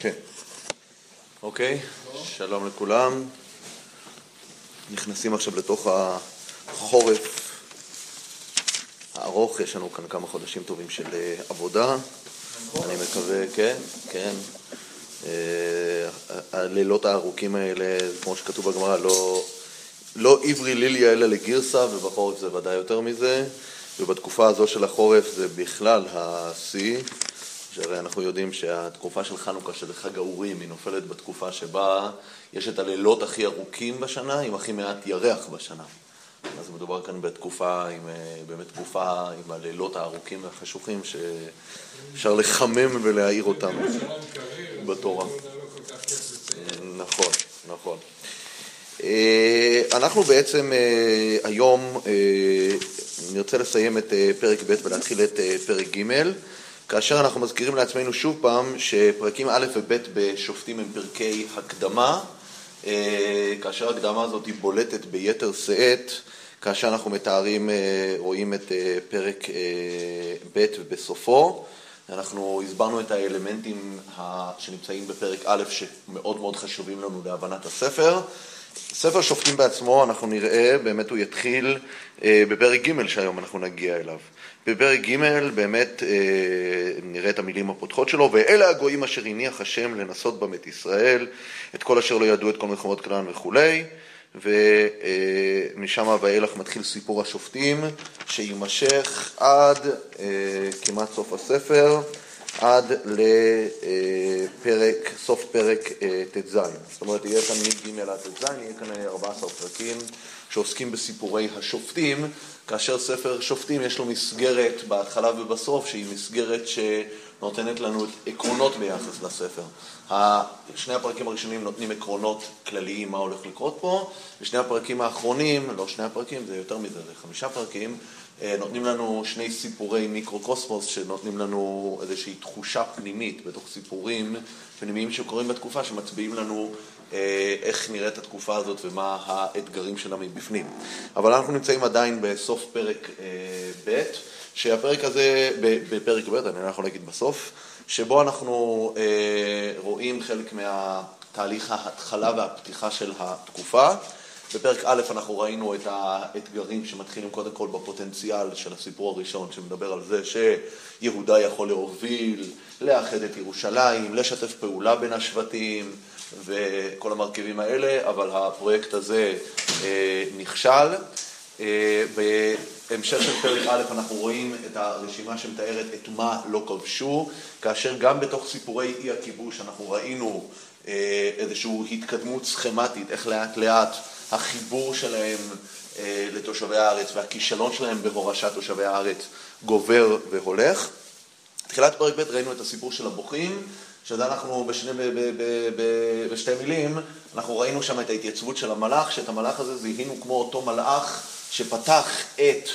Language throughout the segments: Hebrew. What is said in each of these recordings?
כן. אוקיי, שלום לכולם. נכנסים עכשיו לתוך החורף הארוך, יש לנו כאן כמה חודשים טובים של אה, עבודה. אני מקווה, כן, כן. אה, הלילות הארוכים האלה, כמו שכתוב בגמרא, לא, לא עברי ליליה אלא לגרסה, ובחורף זה ודאי יותר מזה, ובתקופה הזו של החורף זה בכלל השיא. שהרי אנחנו יודעים שהתקופה של חנוכה, של חג האורים, היא נופלת בתקופה שבה יש את הלילות הכי ארוכים בשנה, עם הכי מעט ירח בשנה. אז מדובר כאן בתקופה, עם, אה, באמת תקופה עם הלילות הארוכים והחשוכים, שאפשר לחמם ולהאיר אותם בתורה. נכון, נכון. אה, אנחנו בעצם אה, היום נרצה לסיים את פרק ב' ולהתחיל את פרק ג'. כאשר אנחנו מזכירים לעצמנו שוב פעם שפרקים א' וב' בשופטים הם פרקי הקדמה, אה, כאשר ההקדמה הזאת היא בולטת ביתר שאת, כאשר אנחנו מתארים, אה, רואים את אה, פרק ב' ובסופו. אנחנו הסברנו את האלמנטים שנמצאים בפרק א' שמאוד מאוד חשובים לנו להבנת הספר. ספר שופטים בעצמו, אנחנו נראה, באמת הוא יתחיל בפרק ג' שהיום אנחנו נגיע אליו. בפרק ג' באמת אה, נראה את המילים הפותחות שלו, ואלה הגויים אשר הניח השם לנסות בם את ישראל, את כל אשר לא ידעו את כל מלחמות כנען וכולי, ומשם ואילך מתחיל סיפור השופטים, שיימשך עד אה, כמעט סוף הספר, עד לפרק, סוף פרק אה, ט"ז. זאת אומרת, יהיה כאן מג' עד ט"ז, יהיה כאן 14 פרקים שעוסקים בסיפורי השופטים. כאשר ספר שופטים יש לו מסגרת בהתחלה ובסוף, שהיא מסגרת שנותנת לנו עקרונות ביחס לספר. שני הפרקים הראשונים נותנים עקרונות כלליים מה הולך לקרות פה, ושני הפרקים האחרונים, לא שני הפרקים, זה יותר מזה, זה חמישה פרקים, אה, נותנים לנו שני סיפורי מיקרוקוסמוס שנותנים לנו איזושהי תחושה פנימית בתוך סיפורים פנימיים שקורים בתקופה שמצביעים לנו אה, איך נראית התקופה הזאת ומה האתגרים שלה מבפנים. אבל אנחנו נמצאים עדיין בסוף פרק אה, ב', שהפרק הזה, בפרק ב', אני לא יכול להגיד בסוף, שבו אנחנו אה, רואים חלק מהתהליך ההתחלה והפתיחה של התקופה. בפרק א' אנחנו ראינו את האתגרים שמתחילים קודם כל בפוטנציאל של הסיפור הראשון, שמדבר על זה שיהודה יכול להוביל, לאחד את ירושלים, לשתף פעולה בין השבטים, וכל המרכיבים האלה, אבל הפרויקט הזה אה, נכשל. אה, בהמשך של פרק א' אנחנו רואים את הרשימה שמתארת את מה לא כבשו, כאשר גם בתוך סיפורי אי הכיבוש אנחנו ראינו אה, איזושהי התקדמות סכמטית, איך לאט לאט החיבור שלהם אה, לתושבי הארץ והכישלון שלהם בהורשת תושבי הארץ גובר והולך. תחילת פרק ב' ראינו את הסיפור של הבוכים, שזה אנחנו בשני, ב, ב, ב, ב, בשתי מילים, אנחנו ראינו שם את ההתייצבות של המלאך, שאת המלאך הזה זיהינו כמו אותו מלאך שפתח את,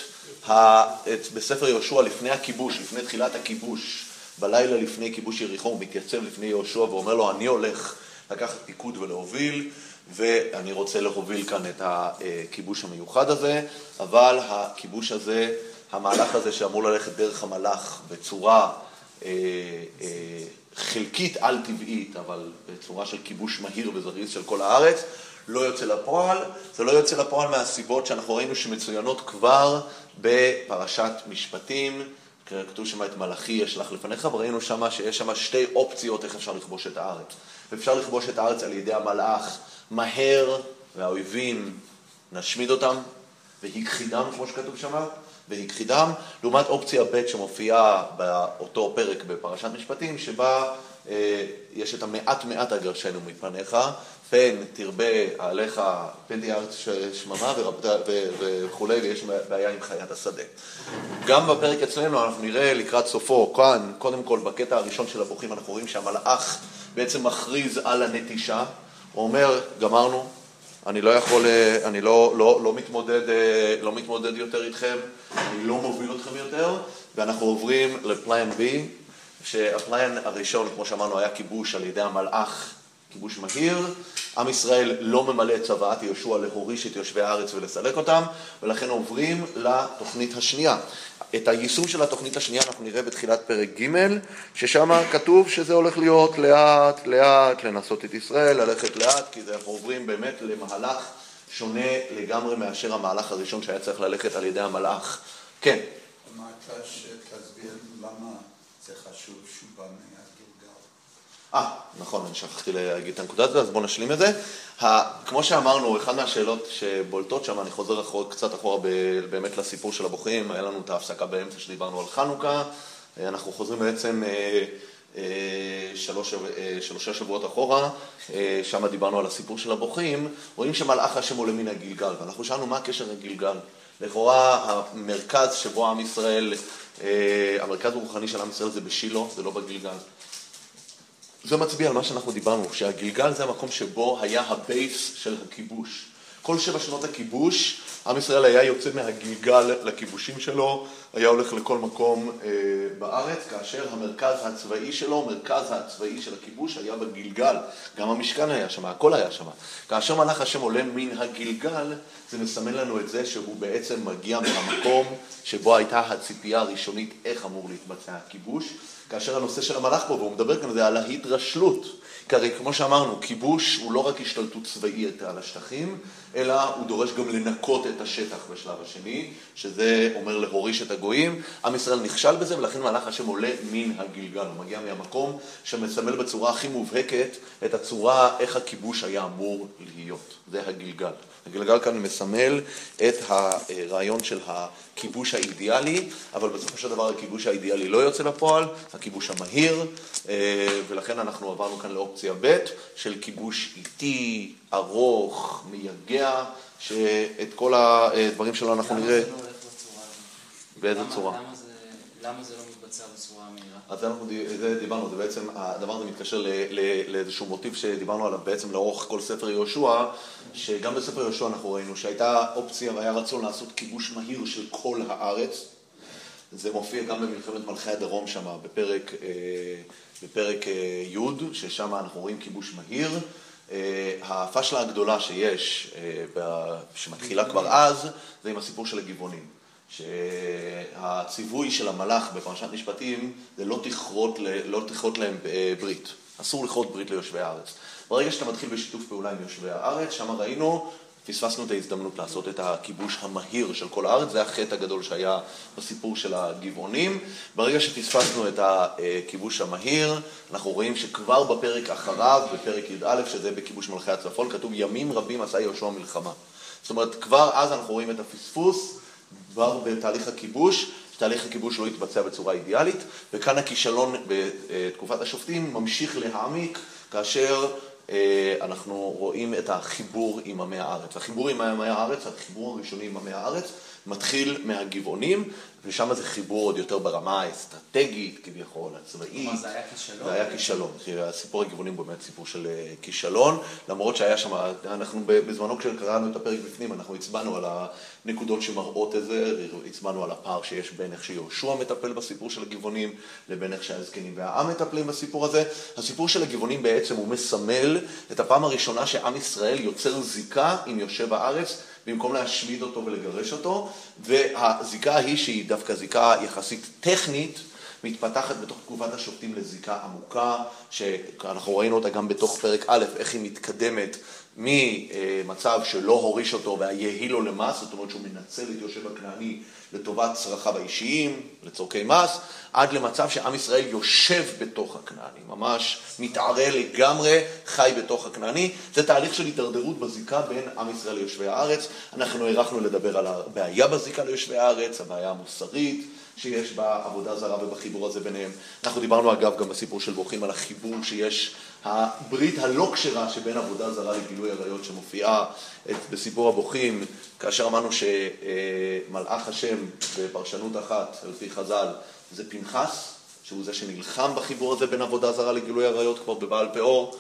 ה, את בספר יהושע לפני הכיבוש, לפני תחילת הכיבוש, בלילה לפני כיבוש יריחו, הוא מתייצב לפני יהושע ואומר לו, אני הולך לקחת פיקוד ולהוביל, ואני רוצה להוביל כאן את הכיבוש המיוחד הזה, אבל הכיבוש הזה, המהלך הזה שאמור ללכת דרך המלאך בצורה אה, אה, חלקית על-טבעית, אבל בצורה של כיבוש מהיר וזריז של כל הארץ, לא יוצא לפועל. זה לא יוצא לפועל מהסיבות שאנחנו ראינו שמצוינות כבר בפרשת משפטים. כתוב שם את מלאכי אשלח לפניך, וראינו שם שיש שם שתי אופציות איך אפשר לכבוש את הארץ. ואפשר לכבוש את הארץ על ידי המלאך מהר, והאויבים נשמיד אותם, והכחידם, כמו שכתוב שם, והכחידם, לעומת אופציה ב' שמופיעה באותו פרק בפרשת משפטים, שבה אה, יש את המעט מעט אגרשנו מפניך, פן תרבה עליך, פן תהיה ארץ שממה וכולי, ויש בעיה עם חיית השדה. גם בפרק אצלנו אנחנו נראה לקראת סופו, כאן, קודם כל בקטע הראשון של הבוכים אנחנו רואים שהמלאך בעצם מכריז על הנטישה, הוא אומר, גמרנו, אני לא יכול, אה, אני לא, לא, לא, מתמודד, אה, לא מתמודד יותר איתכם, אני לא מוביל אתכם יותר, ואנחנו עוברים לפליין B, שהפליין הראשון, כמו שאמרנו, היה כיבוש על ידי המלאך, כיבוש מהיר. עם ישראל לא ממלא את צוואת יהושע להוריש את יושבי הארץ ולסלק אותם, ולכן עוברים לתוכנית השנייה. את היישום של התוכנית השנייה אנחנו נראה בתחילת פרק ג', ששם כתוב שזה הולך להיות לאט לאט לנסות את ישראל, ללכת לאט, כי אנחנו עוברים באמת למהלך שונה לגמרי מאשר המהלך הראשון שהיה צריך ללכת על ידי המלאך. כן. אמרת שתסביר למה זה חשוב שהוא מהגלגל. אה, נכון, אני שכחתי להגיד את הנקודה הזאת, אז בואו נשלים את זה. כמו שאמרנו, אחת מהשאלות שבולטות שם, אני חוזר אחור, קצת אחורה באמת לסיפור של הבוחרים, היה לנו את ההפסקה באמצע שדיברנו על חנוכה, אנחנו חוזרים בעצם אה, אה, שלוש, אה, שלושה שבועות אחורה, שם דיברנו על הסיפור של הבוחרים, רואים שמלאך השם עולה מן הגלגל, ואנחנו שאלנו מה הקשר לגלגל. לכאורה המרכז שבו עם ישראל, המרכז הרוחני של עם ישראל זה בשילה, זה לא בגלגל. זה מצביע על מה שאנחנו דיברנו, שהגלגל זה המקום שבו היה הבייס של הכיבוש. כל שבע שנות הכיבוש, עם ישראל היה יוצא מהגלגל לכיבושים שלו, היה הולך לכל מקום אה, בארץ, כאשר המרכז הצבאי שלו, מרכז הצבאי של הכיבוש היה בגלגל. גם המשכן היה שם, הכל היה שם. כאשר מלאך השם עולה מן הגלגל, זה מסמן לנו את זה שהוא בעצם מגיע מהמקום שבו הייתה הציפייה הראשונית איך אמור להתבצע הכיבוש. כאשר הנושא של המלאך פה, והוא מדבר כאן, על ההתרשלות. כי הרי כמו שאמרנו, כיבוש הוא לא רק השתלטות צבאית על השטחים, אלא הוא דורש גם לנקות את השטח בשלב השני, שזה אומר להוריש את הגויים. עם ישראל נכשל בזה, ולכן מלאך השם עולה מן הגלגל. הוא מגיע מהמקום שמסמל בצורה הכי מובהקת את הצורה איך הכיבוש היה אמור להיות. זה הגלגל. הגלגל כאן מסמל את הרעיון של הכיבוש האידיאלי, אבל בסופו של דבר הכיבוש האידיאלי לא יוצא לפועל, הכיבוש המהיר, אה, ולכן אנחנו עברנו כאן לאופציה ב' של כיבוש איטי, ארוך, מייגע, שאת כל הדברים שלו אנחנו נראה... למה זה לא הולך בצורה הזאת? באיזה למה- צורה? למה זה- למה זה לא מתבצע בצורה מהירה? אז אנחנו דיברנו, זה בעצם, הדבר הזה מתקשר ל- ל- לאיזשהו מוטיב שדיברנו עליו בעצם לאורך כל ספר יהושע, שגם בספר יהושע אנחנו ראינו שהייתה אופציה והיה רצון לעשות כיבוש מהיר של כל הארץ. זה מופיע גם במלחמת מלכי הדרום שם, בפרק, אה, בפרק אה, י', ששם אנחנו רואים כיבוש מהיר. אה, הפשלה הגדולה שיש, שמתחילה כבר אז, זה עם הסיפור של הגבעונים. שהציווי של המלאך בפרשת משפטים זה לא תכרות, לא להם ברית. אסור לכרות ברית ליושבי הארץ. ברגע שאתה מתחיל בשיתוף פעולה עם יושבי הארץ, שם ראינו, פספסנו את ההזדמנות לעשות את הכיבוש המהיר של כל הארץ, זה החטא הגדול שהיה בסיפור של הגבעונים. ברגע שפספסנו את הכיבוש המהיר, אנחנו רואים שכבר בפרק אחריו, בפרק י"א, שזה בכיבוש מלכי הצפון, כתוב ימים רבים עשה יהושע מלחמה. זאת אומרת, כבר אז אנחנו רואים את הפספוס, כבר בתהליך הכיבוש, שתהליך הכיבוש לא התבצע בצורה אידיאלית, וכאן הכישלון בתקופת השופטים ממשיך להעמיק, כאשר אנחנו רואים את החיבור עם עמי הארץ. החיבור עם עמי הארץ, החיבור הראשוני עם עמי הארץ, מתחיל מהגבעונים, ושם זה חיבור עוד יותר ברמה האסטרטגית, כביכול, הצבאית. כלומר, זה היה כישלון? זה היה כישלון. כי הסיפור הגבעונים הוא באמת סיפור של אה, כישלון, למרות שהיה שם, אנחנו בזמנו כשקראנו את הפרק בפנים, אנחנו הצבענו על הנקודות שמראות את זה, הצבענו על הפער שיש בין איך שיהושע מטפל בסיפור של הגבעונים, לבין איך שהזקנים והעם מטפלים בסיפור הזה. הסיפור של הגבעונים בעצם הוא מסמל את הפעם הראשונה שעם ישראל יוצר זיקה עם יושב הארץ. במקום להשמיד אותו ולגרש אותו, והזיקה ההיא שהיא דווקא זיקה יחסית טכנית, מתפתחת בתוך תקופת השופטים לזיקה עמוקה, שאנחנו ראינו אותה גם בתוך פרק א', איך היא מתקדמת ממצב שלא הוריש אותו ויהי לו למס, זאת אומרת שהוא מנצל את יושב הכנעני לטובת צרכיו האישיים, לצורכי מס, עד למצב שעם ישראל יושב בתוך הכנעני, ממש מתערה לגמרי, חי בתוך הכנעני. זה תהליך של הידרדרות בזיקה בין עם ישראל ליושבי הארץ. אנחנו הערכנו לדבר על הבעיה בזיקה ליושבי הארץ, הבעיה המוסרית. שיש בעבודה זרה ובחיבור הזה ביניהם. אנחנו דיברנו אגב גם בסיפור של ברוכים על החיבור שיש, הברית הלא כשרה שבין עבודה זרה לגילוי עריות שמופיעה בסיפור הבוכים, כאשר אמרנו שמלאך השם בפרשנות אחת, על פי חז"ל, זה פנחס, שהוא זה שנלחם בחיבור הזה בין עבודה זרה לגילוי עריות כבר בבעל פאור.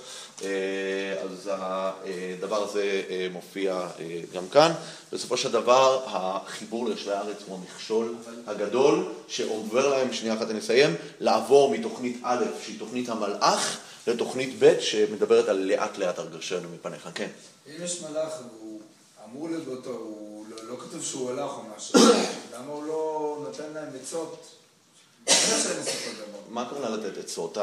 אז הדבר הזה מופיע גם כאן. בסופו של דבר, החיבור ליושבי הארץ הוא המכשול הגדול, שעובר להם, שנייה אחת אני אסיים, לעבור מתוכנית א', שהיא תוכנית המלאך, לתוכנית ב', שמדברת על לאט לאט הרגשנו מפניך. כן. אם יש מלאך והוא אמור להיות באותו, הוא לא לא כתוב שהוא הלך או משהו, למה הוא לא נותן להם עצות? מה הכוונה לתת עצות?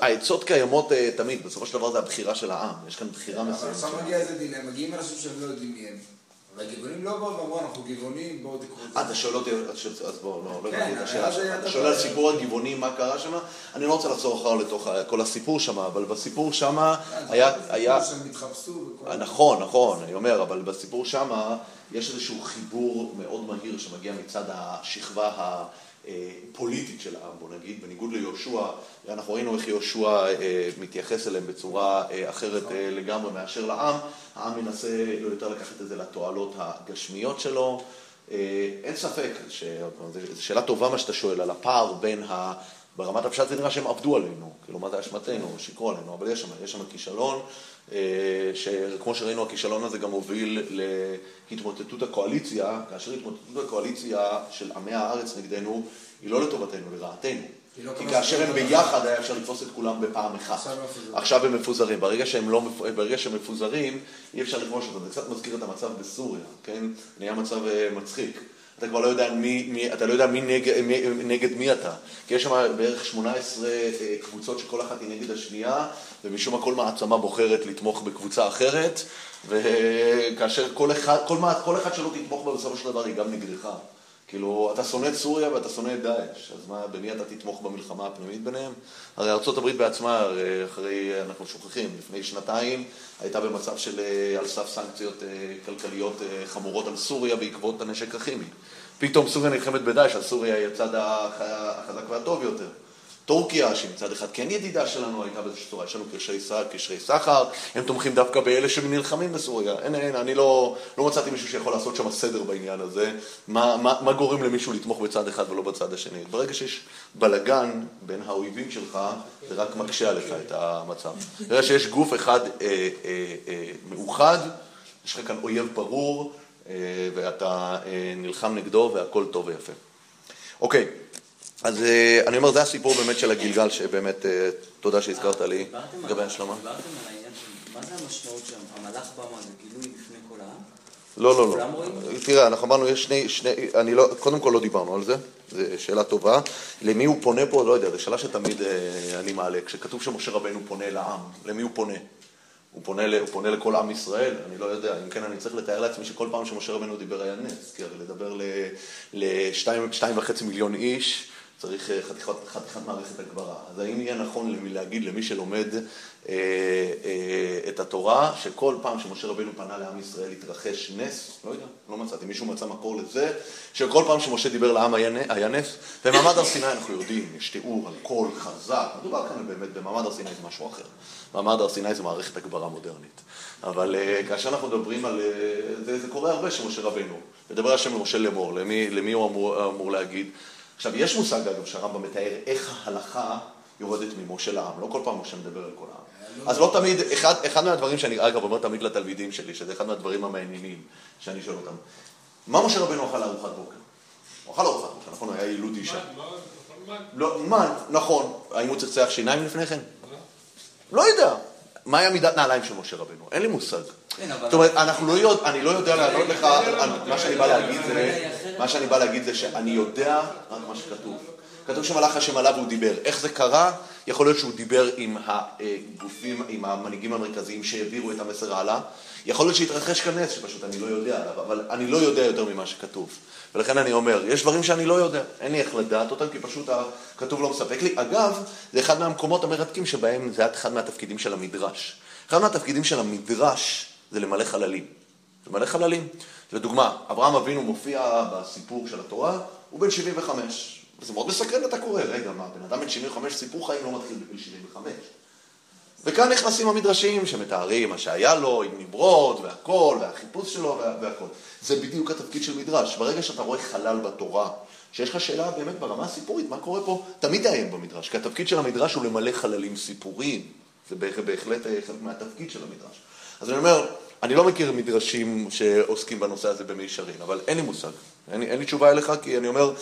העצות- קיימות אה, תמיד, בסופו של דבר זה הבחירה של העם, יש כאן בחירה מסוימת. עכשיו מגיע איזה דילמה, מגיעים אנשים שהם לא יודעים מי הם. והגבעונים לא באו ואמרו, אנחנו גבעונים, בואו תקראו את זה. אה, אתה שואל אותי, אז ש- אז בוא, לא, לא כן, הבנתי את השאלה שלך. אתה שואל על. סיפור הגבעוני, מה קרה שם? אני לא רוצה לחזור אחר לתוך ה- כל הסיפור שם, אבל בסיפור שם היה, היה, שהם התחפשו וכל... אה, נכון, נכון, אני אומר, אבל בסיפור שמה יש איזשהו חיבור מאוד מהיר שמגיע מצד השכבה הפוליטית של העם, בוא נגיד, בניגוד ליהושע, אנחנו ראינו איך יהושע אה, מתייחס אליהם בצורה אה, אחרת אה, לגמרי מאשר לעם, העם מנסה לא יותר לקחת את זה לתועלות הגשמיות שלו. אה, אין ספק, ש- זו שאלה טובה מה שאתה שואל, על הפער בין ה... ברמת הפשט זה נראה שהם עבדו עלינו, כאילו מה זה אשמתנו, שיקרו עלינו, אבל יש שם, יש שם כישלון, אה, שכמו שראינו הכישלון הזה גם הוביל להתמוטטות הקואליציה, כאשר התמוטטות הקואליציה של עמי הארץ נגדנו היא לא לטובתנו, לרעתנו. לא כי כאשר הם ביחד היה אפשר לתפוס את כולם בפעם אחת. עכשיו הם מפוזרים. ברגע שהם, לא, ברגע שהם מפוזרים, אי אפשר לכבוש אותם. זה קצת מזכיר את המצב בסוריה, כן? נהיה מצב אה, מצחיק. אתה כבר לא יודע מי, מי, אתה לא יודע מי נגד, מי, נגד מי אתה. כי יש שם בערך 18 אה, קבוצות שכל אחת היא נגד השנייה, ומשום מה כל מעצמה בוחרת לתמוך בקבוצה אחרת, וכאשר כל אחד, כל, כל אחד שלא תתמוך בה בסופו של דבר היא גם נגדך. כאילו, אתה שונא את סוריה ואתה שונא את דאעש, אז מה, במי אתה תתמוך במלחמה הפנימית ביניהם? הרי ארה"ב בעצמה, הרי אחרי, אנחנו שוכחים, לפני שנתיים הייתה במצב של אה, על סף סנקציות אה, כלכליות אה, חמורות על סוריה בעקבות הנשק הכימי. פתאום סוריה נלחמת בדאעש, אז סוריה היא הצד הח- החזק והטוב יותר. טורקיה, שהיא מצד אחד כן ידידה שלנו, הייתה באיזושהי צורה, יש לנו קשרי, קשרי סחר, הם תומכים דווקא באלה שנלחמים בסוריה. אין, אין, אני לא, לא מצאתי מישהו שיכול לעשות שם סדר בעניין הזה, מה, מה, מה גורם למישהו לתמוך בצד אחד ולא בצד השני. ברגע שיש בלגן בין האויבים שלך, זה רק מקשה עליך את המצב. ברגע שיש גוף אחד אה, אה, אה, מאוחד, יש לך כאן אויב ברור, אה, ואתה אה, נלחם נגדו והכל טוב ויפה. אוקיי, אז אה, אני אומר, זה הסיפור באמת של הגלגל, שבאמת, אה, תודה שהזכרת לי לגבי השלמה. דיברתם על העניין של, מה זה המשמעות שם? המלאך בא מה זה גילוי לפני כל העם? לא, לא, לא. תראה, אנחנו אמרנו, יש שני, שני, אני לא, קודם כל לא דיברנו על זה, זו שאלה טובה. למי הוא פונה פה, לא יודע, זו שאלה שתמיד אה, אני מעלה. כשכתוב שמשה רבנו פונה לעם, למי הוא פונה? הוא פונה, הוא פונה לכל עם ישראל, אני לא יודע, אם כן אני צריך לתאר לעצמי שכל פעם שמשה רבנו דיבר היה נס, כי הרי לדבר ל- לשתיים שתיים וחצי מיליון איש, צריך אה, חתיכת, חתיכת מערכת הגברה. אז האם יהיה נכון להגיד למי שלומד אה, אה, את התורה, שכל פעם שמשה רבנו פנה לעם ישראל התרחש נס? לא יודע, לא מצאתי. מישהו מצא מקור לזה, שכל פעם שמשה דיבר לעם היה, נס? במעמד הר סיני אנחנו יודעים, יש תיאור על קול חזק, מדובר כאן באמת, במעמד הר סיני זה משהו אחר. מעמד הר סיני זה מערכת הגברה מודרנית. אבל אה, כאשר אנחנו מדברים על... אה, זה, זה קורה הרבה שמשה רבנו. מדבר השם למשה לאמור, למי, למי הוא אמור, אמור להגיד? עכשיו, יש מושג, אגב, שהרמב"ם מתאר איך ההלכה יורדת ממשה לעם. לא כל פעם משה מדבר על כל העם. אז לא תמיד, אחד, אחד מהדברים שאני, אגב, אומר תמיד לתלמידים שלי, שזה אחד מהדברים המעניינים שאני שואל אותם, מה משה רבנו אכל לארוחת בוקר? הוא אכל ארוחת בוקר, נכון? הוא היה ילוד אישה. לא, מן, נכון. האם הוא צחצח שיניים לפני כן? לא יודע. מה היה מידת נעליים של משה רבנו? אין לי מושג. כן. זאת אומרת, אנחנו לא יודע, אני לא יודע לענות לך, מה שאני בא להגיד זה, מה שאני בא להגיד זה שאני יודע רק מה שכתוב. כתוב שמלאך השם עליו והוא דיבר. איך זה קרה? יכול להיות שהוא דיבר עם הגופים, עם המנהיגים המרכזיים שהעבירו את המסר הלאה. יכול להיות שהתרחש כאן נס, שפשוט אני לא יודע עליו, אבל אני לא יודע יותר ממה שכתוב. ולכן אני אומר, יש דברים שאני לא יודע, אין לי איך לדעת אותם, כי פשוט הכתוב לא מספק לי. אגב, זה אחד מהמקומות המרתקים שבהם זה אחד מהתפקידים של המדרש. אחד מהתפקידים של המדרש זה למלא חללים. למלא חללים. לדוגמה, אברהם אבינו מופיע בסיפור של התורה, הוא בן 75. וזה מאוד מסקרן אתה קורא, רגע, מה, בן אדם בן 75, סיפור חיים לא מתחיל בגיל 75. וכאן נכנסים המדרשים שמתארים מה שהיה לו עם נמרוד והכל, והחיפוש שלו וה- והכל. זה בדיוק התפקיד של מדרש. ברגע שאתה רואה חלל בתורה, שיש לך שאלה באמת ברמה הסיפורית, מה קורה פה, תמיד תעיין במדרש, כי התפקיד של המדרש הוא למלא חללים סיפוריים. זה בהח- בהחלט אה, חלק מהתפקיד של המדרש. אז אני אומר, אני לא מכיר מדרשים שעוסקים בנושא הזה במישרין, אבל אין לי מושג. אין אין לי תשובה אליך, כי אני אומר,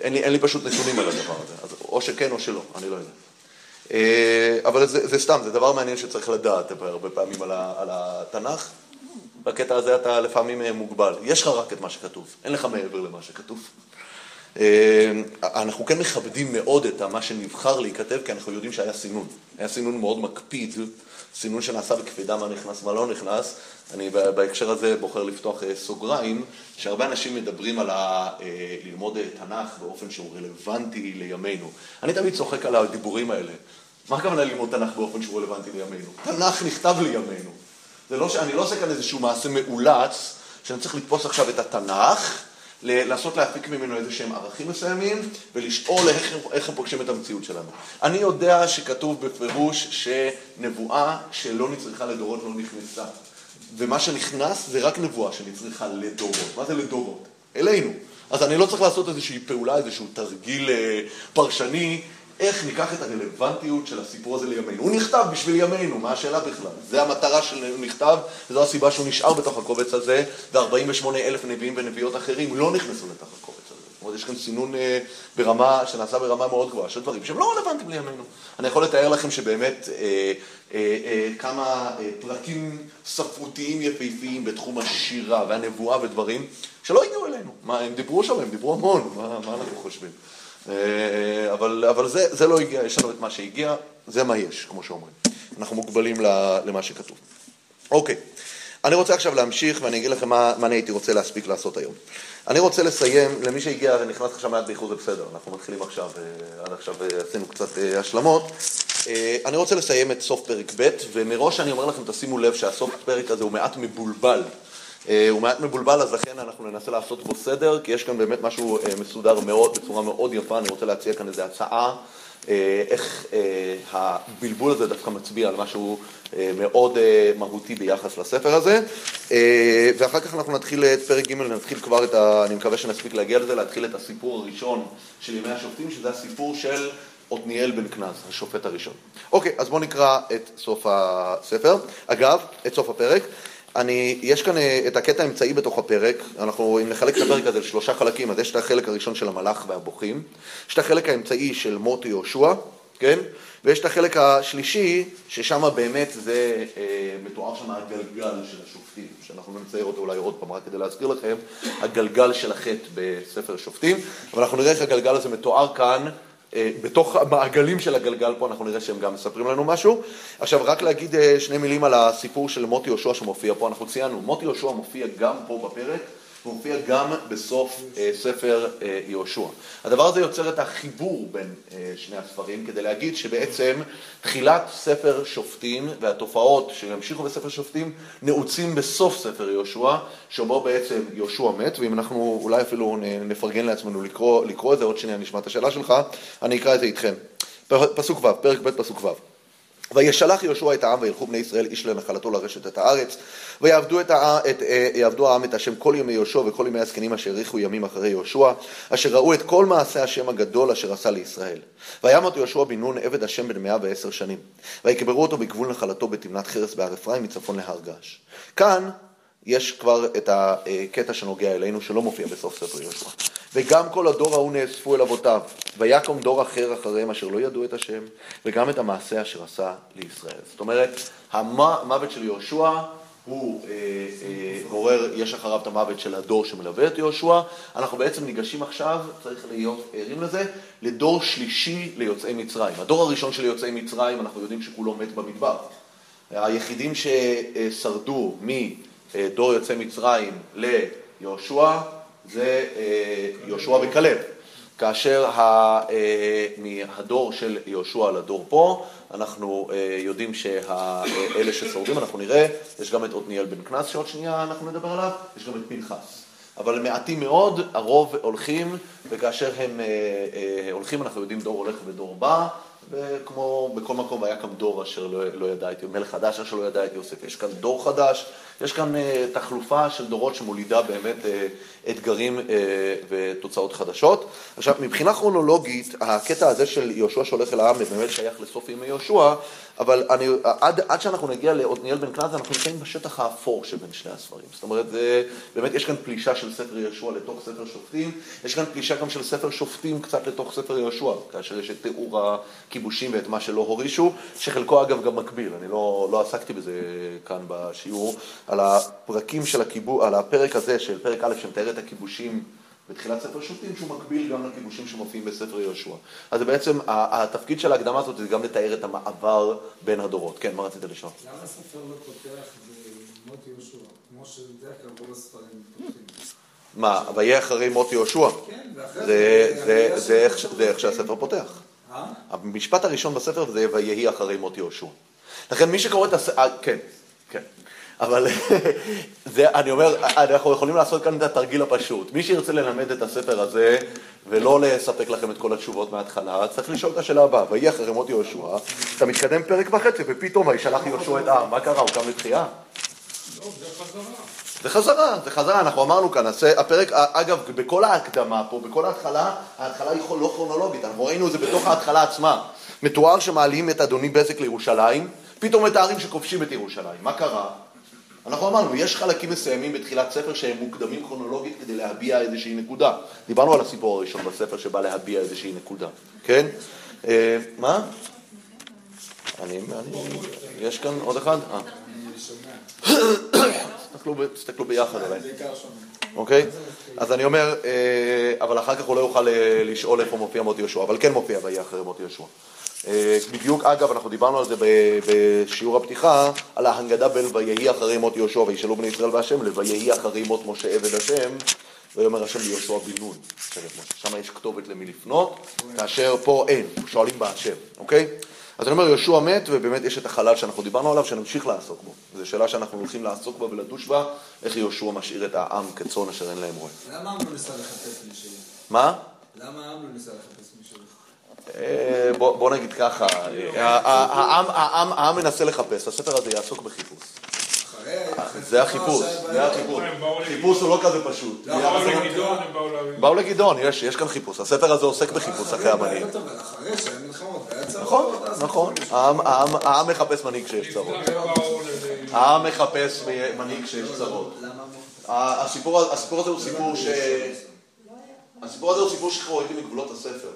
אין לי, אין לי פשוט נתונים על הדבר הזה. אז או שכן או שלא, אני לא יודע. אה, אבל זה, זה סתם, זה דבר מעניין שצריך לדעת הרבה פעמים על, ה, על התנ"ך. בקטע הזה אתה לפעמים אה, מוגבל. יש לך רק את מה שכתוב, אין לך מעבר למה שכתוב. אה, אנחנו כן מכבדים מאוד את מה שנבחר להיכתב, כי אנחנו יודעים שהיה סינון. היה סינון מאוד מקפיד, סינון שנעשה בקפידה מה נכנס, מה לא נכנס. אני בהקשר הזה בוחר לפתוח אה, סוגריים, שהרבה אנשים מדברים על ה... ללמוד תנ"ך באופן שהוא רלוונטי לימינו. אני תמיד צוחק על הדיבורים האלה. מה הכוונה ללמוד תנ"ך באופן שהוא רלוונטי לימינו? תנ"ך נכתב לימינו. זה לא שאני לא עושה כאן איזשהו מעשה מאולץ, שאני צריך לתפוס עכשיו את התנ"ך, לנסות להפיק ממנו איזה שהם ערכים מסוימים, ולשאול איך, איך הם פוגשים את המציאות שלנו. אני יודע שכתוב בפירוש שנבואה שלא נצריכה לדורות לא נכנסה. ומה שנכנס זה רק נבואה שנצריכה לדורות. מה זה לדורות? אלינו. אז אני לא צריך לעשות איזושהי פעולה, איזשהו תרגיל אה, פרשני איך ניקח את הרלוונטיות של הסיפור הזה לימינו. הוא נכתב בשביל ימינו, מה השאלה בכלל? זה המטרה של נכתב, וזו הסיבה שהוא נשאר בתוך הקובץ הזה, ו-48 אלף נביאים ונביאות אחרים לא נכנסו לתוך הקובץ הזה. זאת אומרת, יש כאן סינון אה, ברמה, שנעשה ברמה מאוד גבוהה, של דברים שהם לא רלוונטיים לימינו. אני יכול לתאר לכם שבאמת אה, אה, אה, כמה אה, פרקים ספרותיים יפהפיים בתחום השירה והנבואה ודברים שלא הגיעו אלינו. מה, הם דיברו שם, הם דיברו המון, מה, מה אנחנו חושבים? אה, אבל, אבל זה, זה לא הגיע, יש לנו את מה שהגיע, זה מה יש, כמו שאומרים. אנחנו מוגבלים למה שכתוב. אוקיי, אני רוצה עכשיו להמשיך ואני אגיד לכם מה, מה אני הייתי רוצה להספיק לעשות היום. אני רוצה לסיים, למי שהגיע ונכנס עכשיו מעט באיחור זה בסדר, אנחנו מתחילים עכשיו, אה, עד עכשיו אה, עשינו קצת השלמות. אני רוצה לסיים את סוף פרק ב', ומראש אני אומר לכם, תשימו לב שהסוף פרק הזה הוא מעט מבולבל. אה, הוא מעט מבולבל, אז לכן אנחנו ננסה לעשות בו סדר, כי יש כאן באמת משהו אה, מסודר מאוד, בצורה מאוד יפה, אני רוצה להציע כאן איזו הצעה, אה, איך הבלבול הזה דווקא מצביע על משהו מאוד מהותי ביחס לספר הזה. ואחר כך אנחנו נתחיל את פרק ג', נתחיל כבר את ה... אני מקווה שנספיק להגיע לזה, להתחיל את הסיפור הראשון של ימי השופטים, שזה הסיפור של עתניאל בן כנז, השופט הראשון. אוקיי, אז בואו נקרא את סוף הספר. אגב, את סוף הפרק. אני, יש כאן אה, את הקטע האמצעי בתוך הפרק, אנחנו, אם נחלק את הפרק הזה לשלושה חלקים, אז יש את החלק הראשון של המלאך והבוכים, יש את החלק האמצעי של מוטי יהושע, כן? ויש את החלק השלישי, ששם באמת זה אה, מתואר שם הגלגל של השופטים, שאנחנו נצייר אותו אולי עוד פעם, רק כדי להזכיר לכם, הגלגל של החטא בספר שופטים, אבל אנחנו נראה איך הגלגל הזה מתואר כאן בתוך המעגלים של הגלגל פה אנחנו נראה שהם גם מספרים לנו משהו. עכשיו רק להגיד אה, שני מילים על הסיפור של מוטי יהושע שמופיע פה, אנחנו ציינו, מוטי יהושע מופיע גם פה בפרק. הוא מופיע גם בסוף אה, ספר אה, יהושע. הדבר הזה יוצר את החיבור בין אה, שני הספרים כדי להגיד שבעצם תחילת ספר שופטים והתופעות שימשיכו בספר שופטים נעוצים בסוף ספר יהושע, שבו בעצם יהושע מת, ואם אנחנו אולי אפילו נפרגן לעצמנו לקרוא, לקרוא את זה, עוד שנייה נשמע את השאלה שלך, אני אקרא את זה איתכם. פסוק ו', פרק ב', פסוק ו'. וישלח יהושע את העם וילכו בני ישראל איש לנחלתו לרשת את הארץ ויעבדו את העם, את, אה, יעבדו העם את השם כל ימי יהושע וכל ימי הזקנים אשר האריכו ימים אחרי יהושע אשר ראו את כל מעשה השם הגדול אשר עשה לישראל. וימת יהושע בן נון עבד השם בן מאה ועשר שנים ויקברו אותו בגבול נחלתו בתמנת חרס בהר אפרים מצפון להר געש. כאן יש כבר את הקטע שנוגע אלינו שלא מופיע בסוף ספר יהושע. וגם כל הדור ההוא נאספו אל אבותיו, ויקום דור אחר אחריהם אשר לא ידעו את השם, וגם את המעשה אשר עשה לישראל. זאת אומרת, המוות של יהושע הוא אה, אה, גורר, יש אחריו את המוות של הדור שמלווה את יהושע. אנחנו בעצם ניגשים עכשיו, צריך להיות ערים לזה, לדור שלישי ליוצאי מצרים. הדור הראשון של יוצאי מצרים, אנחנו יודעים שכולו מת במדבר. היחידים ששרדו מדור יוצאי מצרים ליהושע, זה אה, יהושע וכלב. כאשר אה, מהדור של יהושע לדור פה, אנחנו אה, יודעים שאלה ששורדים, אנחנו נראה, יש גם את עתניאל בן קנס שעוד שנייה אנחנו נדבר עליו, יש גם את פנחס. אבל מעטים מאוד, הרוב הולכים, וכאשר הם הולכים, אנחנו יודעים דור הולך ודור בא, וכמו בכל מקום היה כאן דור אשר לא, לא ידע את, מלך חדש אשר לא ידע את יוסף. יש כאן דור חדש, יש כאן uh, תחלופה של דורות שמולידה באמת uh, אתגרים uh, ותוצאות חדשות. עכשיו, מבחינה כרונולוגית, הקטע הזה של יהושע שהולך אל העם באמת שייך לסוף ימי יהושע, אבל אני, עד, עד שאנחנו נגיע לעתניאל בן קנז, אנחנו נמצאים בשטח האפור שבין שני הספרים. זאת אומרת, זה, באמת יש כאן פלישה של ספר יהושע לתוך ספר שופטים, יש כאן פלישה גם של ספר שופטים קצת לתוך ספר יהושע, כאשר יש את תיאור הכיבושים ואת מה שלא הורישו, שחלקו אגב גם מקביל, אני לא, לא עסקתי בזה כאן בשיעור, על הפרקים של הכיבוש, על הפרק הזה של פרק א' שמתאר את הכיבושים בתחילת ספר שופטים, שהוא מקביל גם לכיבושים שמופיעים בספר יהושע. אז זה בעצם, התפקיד של ההקדמה הזאת זה גם לתאר את המעבר בין הדורות. כן, מה רצית לשאול? למה הספר לא פותח במות יהושע, כמו שבדרך כלל רוב הספרים פותחים? מה, ויהיה אחרי מות יהושע? כן, ואחרי זה, זה... זה, אחרי זה, איך, שהספר פותח. אה? המשפט הראשון בספר זה ויהי אחרי מות יהושע. לכן מי שקורא את הספר, כן, כן. אבל זה, אני אומר, אנחנו יכולים לעשות כאן את התרגיל הפשוט. מי שירצה ללמד את הספר הזה ולא לספק לכם את כל התשובות מההתחלה, צריך לשאול את השאלה הבאה, ויהי אחרי מות יהושע, אתה מתקדם פרק וחצי ופתאום וישלח יהושע את העם, מה קרה? הוא קם לתחייה? זה חזרה, זה חזרה, אנחנו אמרנו כאן, אז הפרק, אגב, בכל ההקדמה פה, בכל ההתחלה, ההתחלה היא לא כרונולוגית, אנחנו ראינו את זה בתוך ההתחלה עצמה. מתואר שמעלים את אדוני בזק לירושלים, פתאום מתארים שכובשים את ירושלים. מה קרה? אנחנו אמרנו, יש חלקים מסוימים בתחילת ספר שהם מוקדמים כרונולוגית כדי להביע איזושהי נקודה. דיברנו על הסיפור הראשון בספר שבא להביע איזושהי נקודה, כן? אה, מה? אני, אני, יש כאן עוד אחד? אה. תסתכלו ביחד עליי. אוקיי? אז אני אומר, אה, אבל אחר כך הוא לא יוכל אה, לשאול איפה מופיע מות יהושע, אבל כן מופיע ויהי אחרי מות יהושע. אה, בדיוק, אגב, אנחנו דיברנו על זה בשיעור הפתיחה, על ההנגדה בין ויהי אחרי מות יהושע וישאלו בני ישראל בהשם, לויהי אחרי מות משה עבד השם, ויאמר השם ליהושע בן נון. שם יש כתובת למי לפנות, כאשר פה אין, שואלים בהשם, אוקיי? אז אני אומר, יהושע מת, ובאמת יש את החלל שאנחנו דיברנו עליו, שנמשיך לעסוק בו. זו שאלה שאנחנו הולכים לעסוק בה ולדוש בה, איך יהושע משאיר את העם כצאן אשר אין להם רועה. למה העם לא ניסה לחפש מישהו? מה? למה העם לא ניסה לחפש מישהו? אה, בוא, נגיד ככה, אה, העם, מנסה לחפש, הספר הזה יעסוק בחיפוש. זה החיפוש, זה החיפוש. חיפוש הוא לא כזה פשוט. לא, באו לגדעון, יש, כאן חיפוש. הספר הזה עוסק בחיפוש אחרי המנהיג. צרות. נכון, נכון. העם- מחפש מנהיג כשיש צרות. לזה. העם מחפש מנהיג כשיש צרות. למה? הסיפור, הסיפור הזה הוא סיפור ש... הסיפור הזה הוא סיפור שחורגים מגבולות הספר.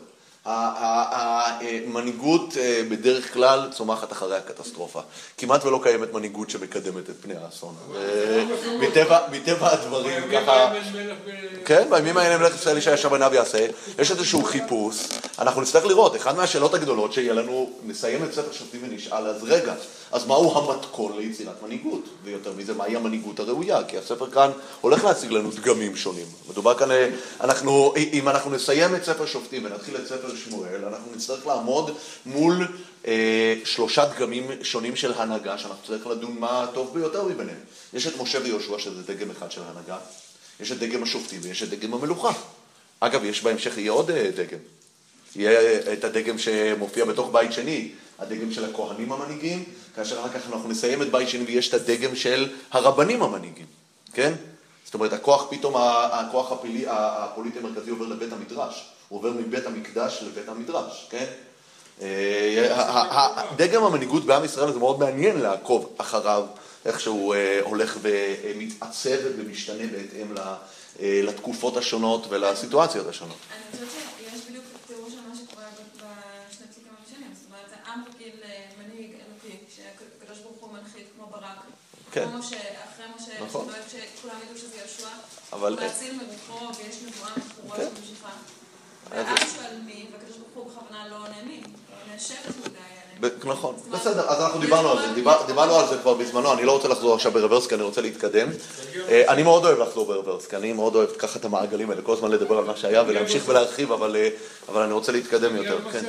המנהיגות אה, בדרך כלל צומחת אחרי הקטסטרופה. כמעט ולא קיימת מנהיגות שמקדמת את פני האסון. אה, מטבע- הדברים ככה... כן, בימים האלה מלך ישראל ישע ישר בעיניו יעשה, יש איזשהו חיפוש, אנחנו נצטרך לראות, אחת מהשאלות הגדולות שיהיה לנו, נסיים את ספר שופטים ונשאל, אז רגע, אז מהו המתכון ליצירת מנהיגות? ויותר מזה, מהי המנהיגות הראויה? כי הספר כאן הולך להציג לנו דגמים שונים. מדובר כאן, אה, אנחנו, אם אנחנו נסיים את ספר שופטים ונתחיל את ספר שמואל, אנחנו נצטרך לעמוד מול אה, שלושה דגמים שונים של הנהגה, שאנחנו צריכים לדון מה הטוב ביותר מביניהם. יש את משה ויהושע, שזה דגם אחד של הנהגה. יש את דגם השופטים ויש את דגם המלוכה. אגב, יש בהמשך, יהיה עוד אה, דגם. יהיה אה, את הדגם שמופיע בתוך בית שני, הדגם של הכהנים המנהיגים, כאשר אחר כך אנחנו נסיים את בית שני ויש את הדגם של הרבנים המנהיגים, כן? זאת אומרת, הכוח פתאום, הכוח הפולי, הפוליטי המרכזי עובר לבית המדרש, הוא עובר מבית המקדש לבית המדרש, כן? אה, דגם המנהיגות בעם ישראל זה מאוד מעניין לעקוב אחריו, איך שהוא אה, הולך ומתעצב ומשתנה בהתאם אה, לתקופות השונות ולסיטואציות השונות. אני חושבת שיש בדיוק תיאור של מה שקורה בשני פסוקים הראשונים. זאת אומרת, זה עם רגיל למנהיג אלוקי, שהקדוש ברוך הוא מנחית כמו ברק. כן. כמו משה, אחרי משה, נכון. שכולם ידעו שזה יהושע. הוא להציל מרוחו, ויש נבואה מחורה כן. שממשיכה. אז- והעם שואל מי, והקדוש ברוך הוא בכוונה לא עונה מי. הוא עונה שבט מדי עליהם. ב- נכון, בסדר, אז אנחנו דיברנו על זה, דיבר- דיברנו על זה כבר בזמנו, אני לא רוצה לחזור עכשיו ברוורס כי אני רוצה להתקדם. אה, אני מאוד אוהב לחזור ברוורס, כי אני מאוד אוהב ככה את המעגלים האלה, כל הזמן לדבר על מה שהיה ולהמשיך ולהרחיב, אבל אה, אבל אני רוצה להתקדם יותר, כן.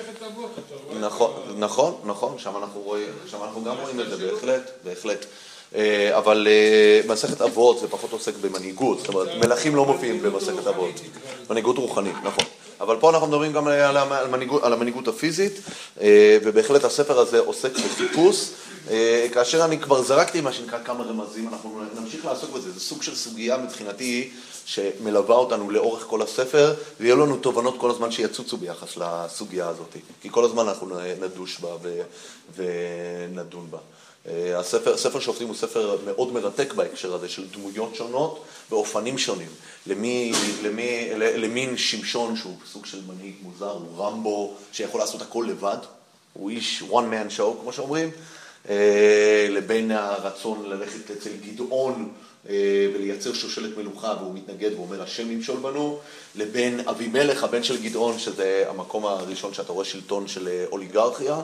נכון, נכון, נכון, שם אנחנו רואים, שם אנחנו גם רואים את זה, בהחלט, בהחלט. אה, אבל מסכת אבות זה פחות עוסק במנהיגות, זאת אומרת, מלכים לא מופיעים במסכת אבות. מנהיגות רוחנית, נכון. אבל פה אנחנו מדברים גם על המנהיגות, על המנהיגות הפיזית, אה, ובהחלט הספר הזה עוסק בחיפוש. אה, כאשר אני כבר זרקתי מה שנקרא כמה רמזים, אנחנו נמשיך לעסוק בזה, זה סוג של סוגיה מבחינתי שמלווה אותנו לאורך כל הספר, ויהיו לנו תובנות כל הזמן שיצוצו ביחס לסוגיה הזאת, כי כל הזמן אנחנו נדוש בה ונדון בה. אה, הספר, ספר שופטים הוא ספר מאוד מרתק בהקשר הזה של דמויות שונות באופנים שונים. למי, למי, למין שמשון שהוא סוג של מנהיג מוזר, הוא רמבו שיכול לעשות הכל לבד, הוא איש one man show, כמו שאומרים, אה, לבין הרצון ללכת אצל גדעון ולייצר שושלת מלוכה, והוא מתנגד ואומר, השם ימשול בנו, לבין אבימלך, הבן של גדעון, שזה המקום הראשון שאתה רואה שלטון של אה, אוליגרכיה,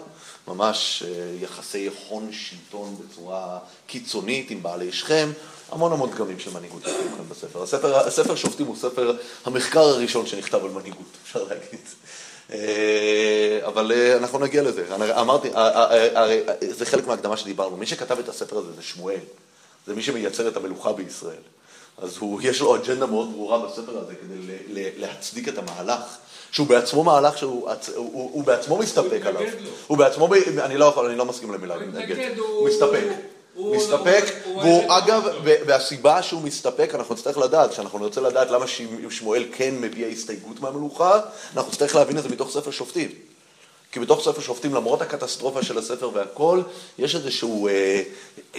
ממש יחסי הון שלטון בצורה קיצונית עם בעלי שכם, המון המון דגמים של מנהיגות יפים כאן בספר. הספר, הספר שופטים הוא ספר המחקר הראשון שנכתב על מנהיגות, אפשר להגיד. אה, אבל אה, אנחנו נגיע לזה. אמרתי, הרי זה חלק מההקדמה שדיברנו. מי שכתב את הספר הזה זה שמואל. זה מי שמייצר את המלוכה בישראל. אז הוא, יש לו אג'נדה מאוד ברורה בספר הזה כדי להצדיק את המהלך, שהוא בעצמו מהלך שהוא הוא, הוא, הוא בעצמו מסתפק עליו. הוא בעצמו, אני לא יכול, אני לא מסכים למילה, הוא מתנגד. הוא מסתפק. הוא מסתפק, והוא אגב, והסיבה שהוא מסתפק, אנחנו נצטרך לדעת, כשאנחנו נרצה לדעת למה שמואל כן מביע הסתייגות מהמלוכה, אנחנו נצטרך להבין את זה מתוך ספר שופטים. כי בתוך ספר שופטים, למרות הקטסטרופה של הספר והכל, יש איזושהי אה,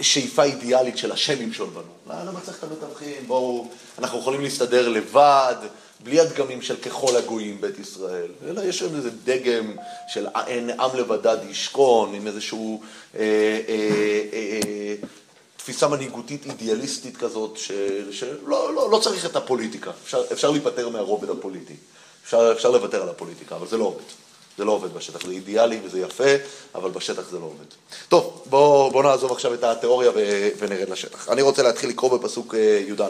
שאיפה אידיאלית של השם ימשול בנו. למה צריך את המתווכים? בואו, אנחנו יכולים להסתדר לבד, בלי הדגמים של ככל הגויים בית ישראל, אלא יש שם איזה דגם של אין עם לבדד ישכון, עם איזשהו אה, אה, אה, תפיסה מנהיגותית אידיאליסטית כזאת, שלא לא, לא צריך את הפוליטיקה, אפשר, אפשר להיפטר מהרובד הפוליטי, אפשר, אפשר לוותר על הפוליטיקה, אבל זה לא עובד. זה לא עובד בשטח, זה אידיאלי וזה יפה, אבל בשטח זה לא עובד. טוב, בואו בוא נעזוב עכשיו את התיאוריה ונרד לשטח. אני רוצה להתחיל לקרוא בפסוק אה, י"א.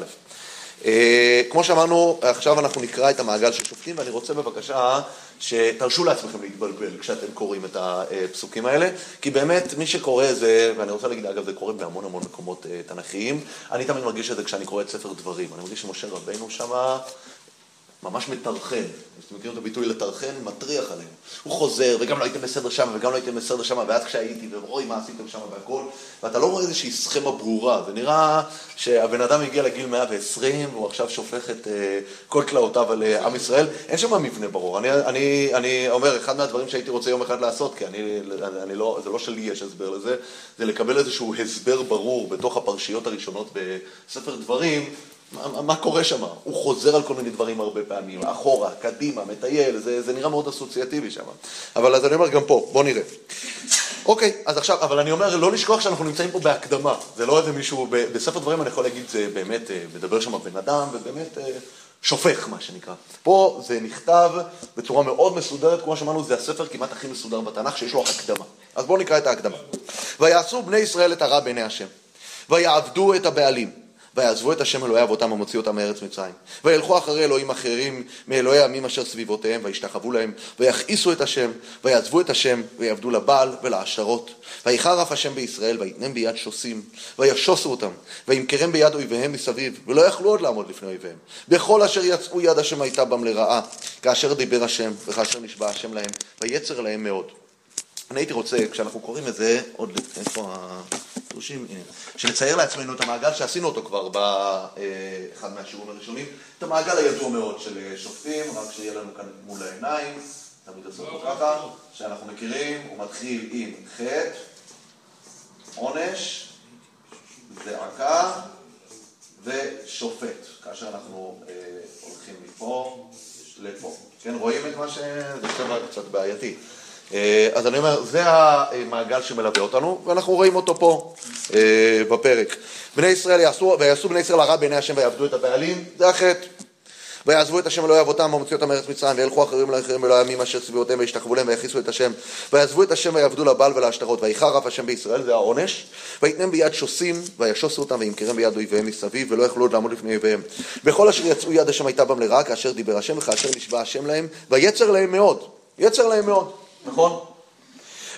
אה, כמו שאמרנו, עכשיו אנחנו נקרא את המעגל של שופטים, ואני רוצה בבקשה שתרשו לעצמכם להתבלבל כשאתם קוראים את הפסוקים האלה, כי באמת מי שקורא זה, ואני רוצה להגיד, אגב, זה קורה בהמון המון מקומות אה, תנכיים, אני תמיד מרגיש את זה כשאני קורא את ספר דברים, אני מרגיש שמשה רבנו שמה ממש מטרחן, אתם מכירים את הביטוי לטרחן? מטריח עליהם. הוא חוזר, וגם לא הייתם בסדר שם, וגם לא הייתם בסדר שם, ואז כשהייתי, ואוי, מה עשיתם שם והכל, ואתה לא רואה איזושהי סכמה ברורה, זה נראה שהבן אדם הגיע לגיל 120, והוא עכשיו שופך את uh, כל תלאותיו על uh, עם ישראל, אין שם מבנה ברור. אני, אני, אני אומר, אחד מהדברים שהייתי רוצה יום אחד לעשות, כי אני, אני לא, זה לא שלי יש הסבר לזה, זה לקבל איזשהו הסבר ברור בתוך הפרשיות הראשונות בספר דברים, מה, מה קורה שם? הוא חוזר על כל מיני דברים הרבה פעמים, אחורה, קדימה, מטייל, זה, זה נראה מאוד אסוציאטיבי שם. אבל אז אני אומר גם פה, בוא נראה. אוקיי, אז עכשיו, אבל אני אומר, לא לשכוח שאנחנו נמצאים פה בהקדמה. זה לא איזה מישהו, בספר דברים אני יכול להגיד, זה באמת, אה, מדבר שם בן אדם, ובאמת אה, שופך, מה שנקרא. פה זה נכתב בצורה מאוד מסודרת, כמו שאמרנו, זה הספר כמעט הכי מסודר בתנ"ך, שיש לו הקדמה. אז בואו נקרא את ההקדמה. ויעשו בני ישראל את הרע בעיני השם, ויעבדו את הבעלים. ויעזבו את השם אלוהי אבותם המוציא אותם מארץ מצרים. וילכו אחרי אלוהים אחרים מאלוהי עמים אשר סביבותיהם, וישתחוו להם, ויכעיסו את השם, ויעזבו את השם, ויעבדו לבעל ולעשרות. ויחר אף השם בישראל, ויתנם ביד שוסים, וישוסו אותם, וימכרם ביד אויביהם מסביב, ולא יכלו עוד לעמוד לפני אויביהם. בכל אשר יצאו יד השם הייתה בם לרעה, כאשר דיבר השם, וכאשר נשבע השם להם, ויצר להם מאוד. אני הייתי רוצה, כשאנחנו קוראים את זה, עוד איפה הדרושים, הנה, שנצייר לעצמנו את המעגל שעשינו אותו כבר באחד מהשיעורים הראשונים, את המעגל הידוע מאוד של שופטים, רק שיהיה לנו כאן מול העיניים, תמיד עושה אותו ככה, שאנחנו מכירים, הוא מתחיל עם חטא, עונש, זעקה ושופט, כאשר אנחנו אה, הולכים מפה לפה. כן, רואים את מה ש... זה קצת בעייתי. אה, אז אני אומר, זה המעגל שמלווה אותנו, ואנחנו רואים אותו פה אה, בפרק. בני ישראל יעשו, ויעשו בני ישראל הרע בעיני השם ויעבדו את הבעלים, זה החטא. ויעזבו את השם אלוהי אבותם המוציא אותם מארץ מצרים וילכו אחרים לאחרים אלוהי עמים אשר סביבותיהם וישתחוו להם ויכיסו את השם. ויעזבו את השם ויעבדו לבעל ולהשטרות ויחר אף השם בישראל זה העונש. ויתנם ביד שוסים וישוסו אותם וימכרם ביד אויביהם מסביב ולא יכלו עוד לעמוד לפני אויביהם. בכל אשר יצאו יד השם הייתה בם לרעה כאשר דיבר השם וכאשר נשבע השם להם ויצר להם מאוד. יצר להם מאוד נכון?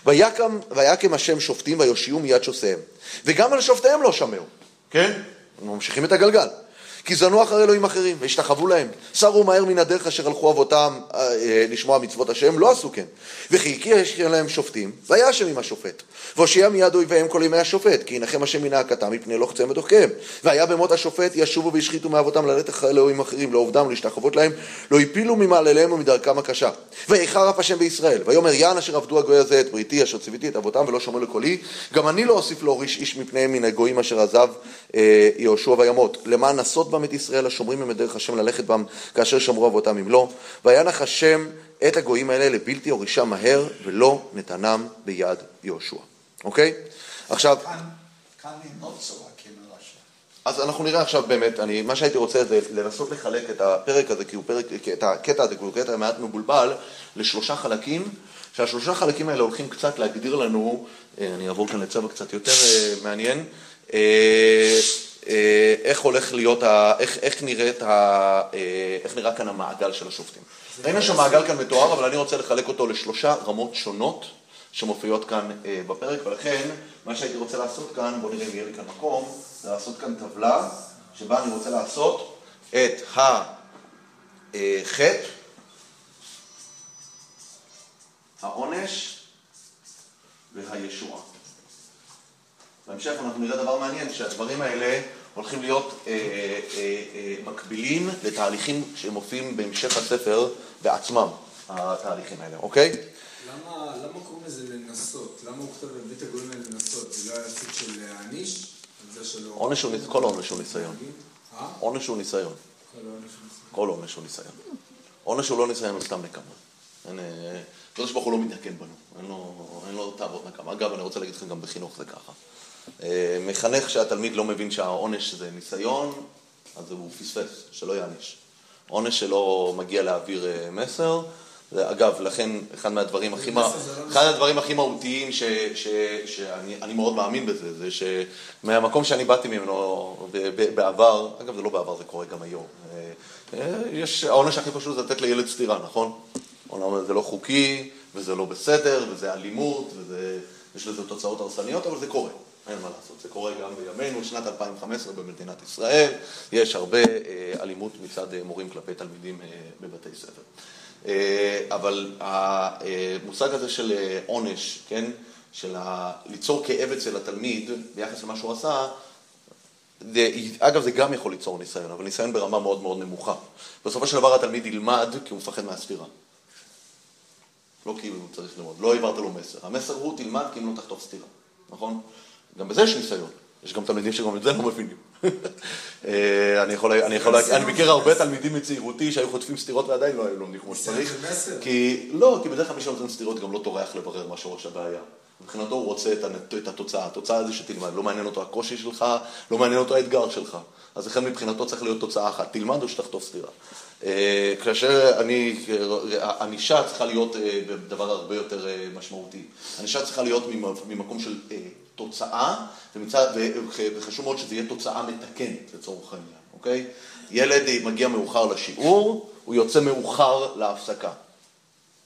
ויקם, ויקם השם שופטים ויושיעו מיד שוסיהם. וגם על שופטיהם לא שמעו, כן? ממשיכים את הגלגל. כי זנו אחרי אלוהים אחרים, והשתחוו להם. סרו מהר מן הדרך אשר הלכו אבותם אה, אה, לשמוע מצוות השם, לא עשו כן. וכי הקיע להם שופטים, והיה השם עם השופט. והושיע מיד אויביהם כל ימי השופט, כי ינחם השם מן ההכתם מפני לוחציהם ודוחקיהם. והיה במות השופט ישובו והשחיתו מאבותם ללכת אחרי אלוהים אחרים, לעובדם ולהשתחוות להם, לא הפילו ממעלליהם ומדרכם הקשה. ויחר אף השם בישראל, ויאמר יען אשר עבדו הגוי הזה את בריתי אשר ציוויתי את אבותם ולא שמעו לקולי, גם אני לא אוסיף להוריש איש מפניהם מן הגויים אשר עזב אה, יהושע וימות, למען נסות בם את ישראל השומרים הם את דרך השם ללכת בם כאשר שמרו אבותם אם לא. וינח השם את הגויים האלה לבלתי הורישם מהר ולא נתנם ביד יהושע. אוקיי? עכשיו, צועקים הרשע. אז אנחנו נראה עכשיו באמת, אני, מה שהייתי רוצה זה לנסות לחלק את הפרק הזה, כי הוא פרק, את הקטע הזה, כי הוא קטע מעט מבולבל, לשלושה חלקים, שהשלושה חלקים האלה הולכים קצת להגדיר לנו, אה, אני אעבור כאן לצבע קצת יותר אה, מעניין, אה, איך הולך להיות, ה, איך, איך, נראית ה, אה, איך נראה כאן המעגל של השופטים. ראינו שהמעגל כאן מתואר, אבל אני רוצה לחלק אותו לשלושה רמות שונות שמופיעות כאן אה, בפרק, ולכן מה שהייתי רוצה לעשות כאן, בואו נראה אם יהיה לי כאן מקום, זה לעשות כאן טבלה שבה אני רוצה לעשות את החטא, העונש והישועה. בהמשך אנחנו נראה דבר מעניין, שהדברים האלה הולכים להיות אה, אה, אה, מקבילים לתהליכים שמופיעים בהמשך הספר בעצמם, התהליכים האלה, אוקיי? למה למה קוראים לזה לנסות? למה הוא כותב בבית הגויים האלה לנסות? זה לא היה סוג של להעניש? שלא... עונש הוא, כל עונש הוא ניסיון. אה? עונש הוא ניסיון. כל עונש הוא ניסיון. עונש הוא לא ניסיון, הוא סתם נקמה. אה, הקדוש ברוך הוא לא מתנקם בנו, אין לו תאוות נקמה. אגב, אני רוצה להגיד לכם, גם בחינוך זה ככה. אה, מחנך שהתלמיד לא מבין שהעונש זה ניסיון, אז הוא פספס, שלא יעניש. עונש שלא מגיע להעביר אה, מסר. אגב, לכן אחד מהדברים הכי, מה- לא אחד הדברים הכי מהותיים ש, ש, שאני אני מאוד מאמין בזה, זה שמהמקום שאני באתי ממנו בעבר, אגב זה לא בעבר, זה קורה גם היום, אה, יש, העונש הכי פשוט זה לתת לילד סטירה, נכון? אומנם זה לא חוקי, וזה לא בסדר, וזה אלימות, ויש לזה תוצאות הרסניות, אבל זה קורה, אין מה לעשות, זה קורה גם בימינו, שנת 2015 במדינת ישראל, יש הרבה אה, אלימות מצד אה, מורים כלפי תלמידים אה, בבתי ספר. אבל המושג הזה של עונש, כן, של ליצור כאב אצל התלמיד ביחס למה שהוא עשה, זה, אגב, זה גם יכול ליצור ניסיון, אבל ניסיון ברמה מאוד מאוד נמוכה. בסופו של דבר התלמיד ילמד כי הוא מפחד מהסתירה. לא כי הוא צריך ללמוד, לא העברת לו מסר. המסר הוא תלמד כי אם לא תחטוף סתירה, נכון? גם בזה יש ניסיון. יש גם תלמידים שגם את זה לא מבינים. אה, אני יכול, אני יכול, אני מכיר הרבה תלמידים מצעירותי שהיו חוטפים סתירות ועדיין לא היו לומדים כמו שצריך. כי, לא, כי בדרך כלל מי שנותן סתירות גם לא טורח לברר מה שורש הבעיה. מבחינתו הוא רוצה את, התוצאה, התוצאה זה שתלמד, לא מעניין אותו הקושי שלך, לא מעניין אותו האתגר שלך. אז לכן מבחינתו צריך להיות תוצאה אחת, תלמד או שתחטוף סתירה. אה, כאשר אני, ענישה צריכה להיות אה, דבר הרבה יותר משמעותי. ענישה צריכה להיות ממ- ממקום של תוצאה, ומצד, וחשוב מאוד שזה יהיה תוצאה מתקנת לצורך העניין, אוקיי? ילד מגיע מאוחר לשיעור, הוא יוצא מאוחר להפסקה.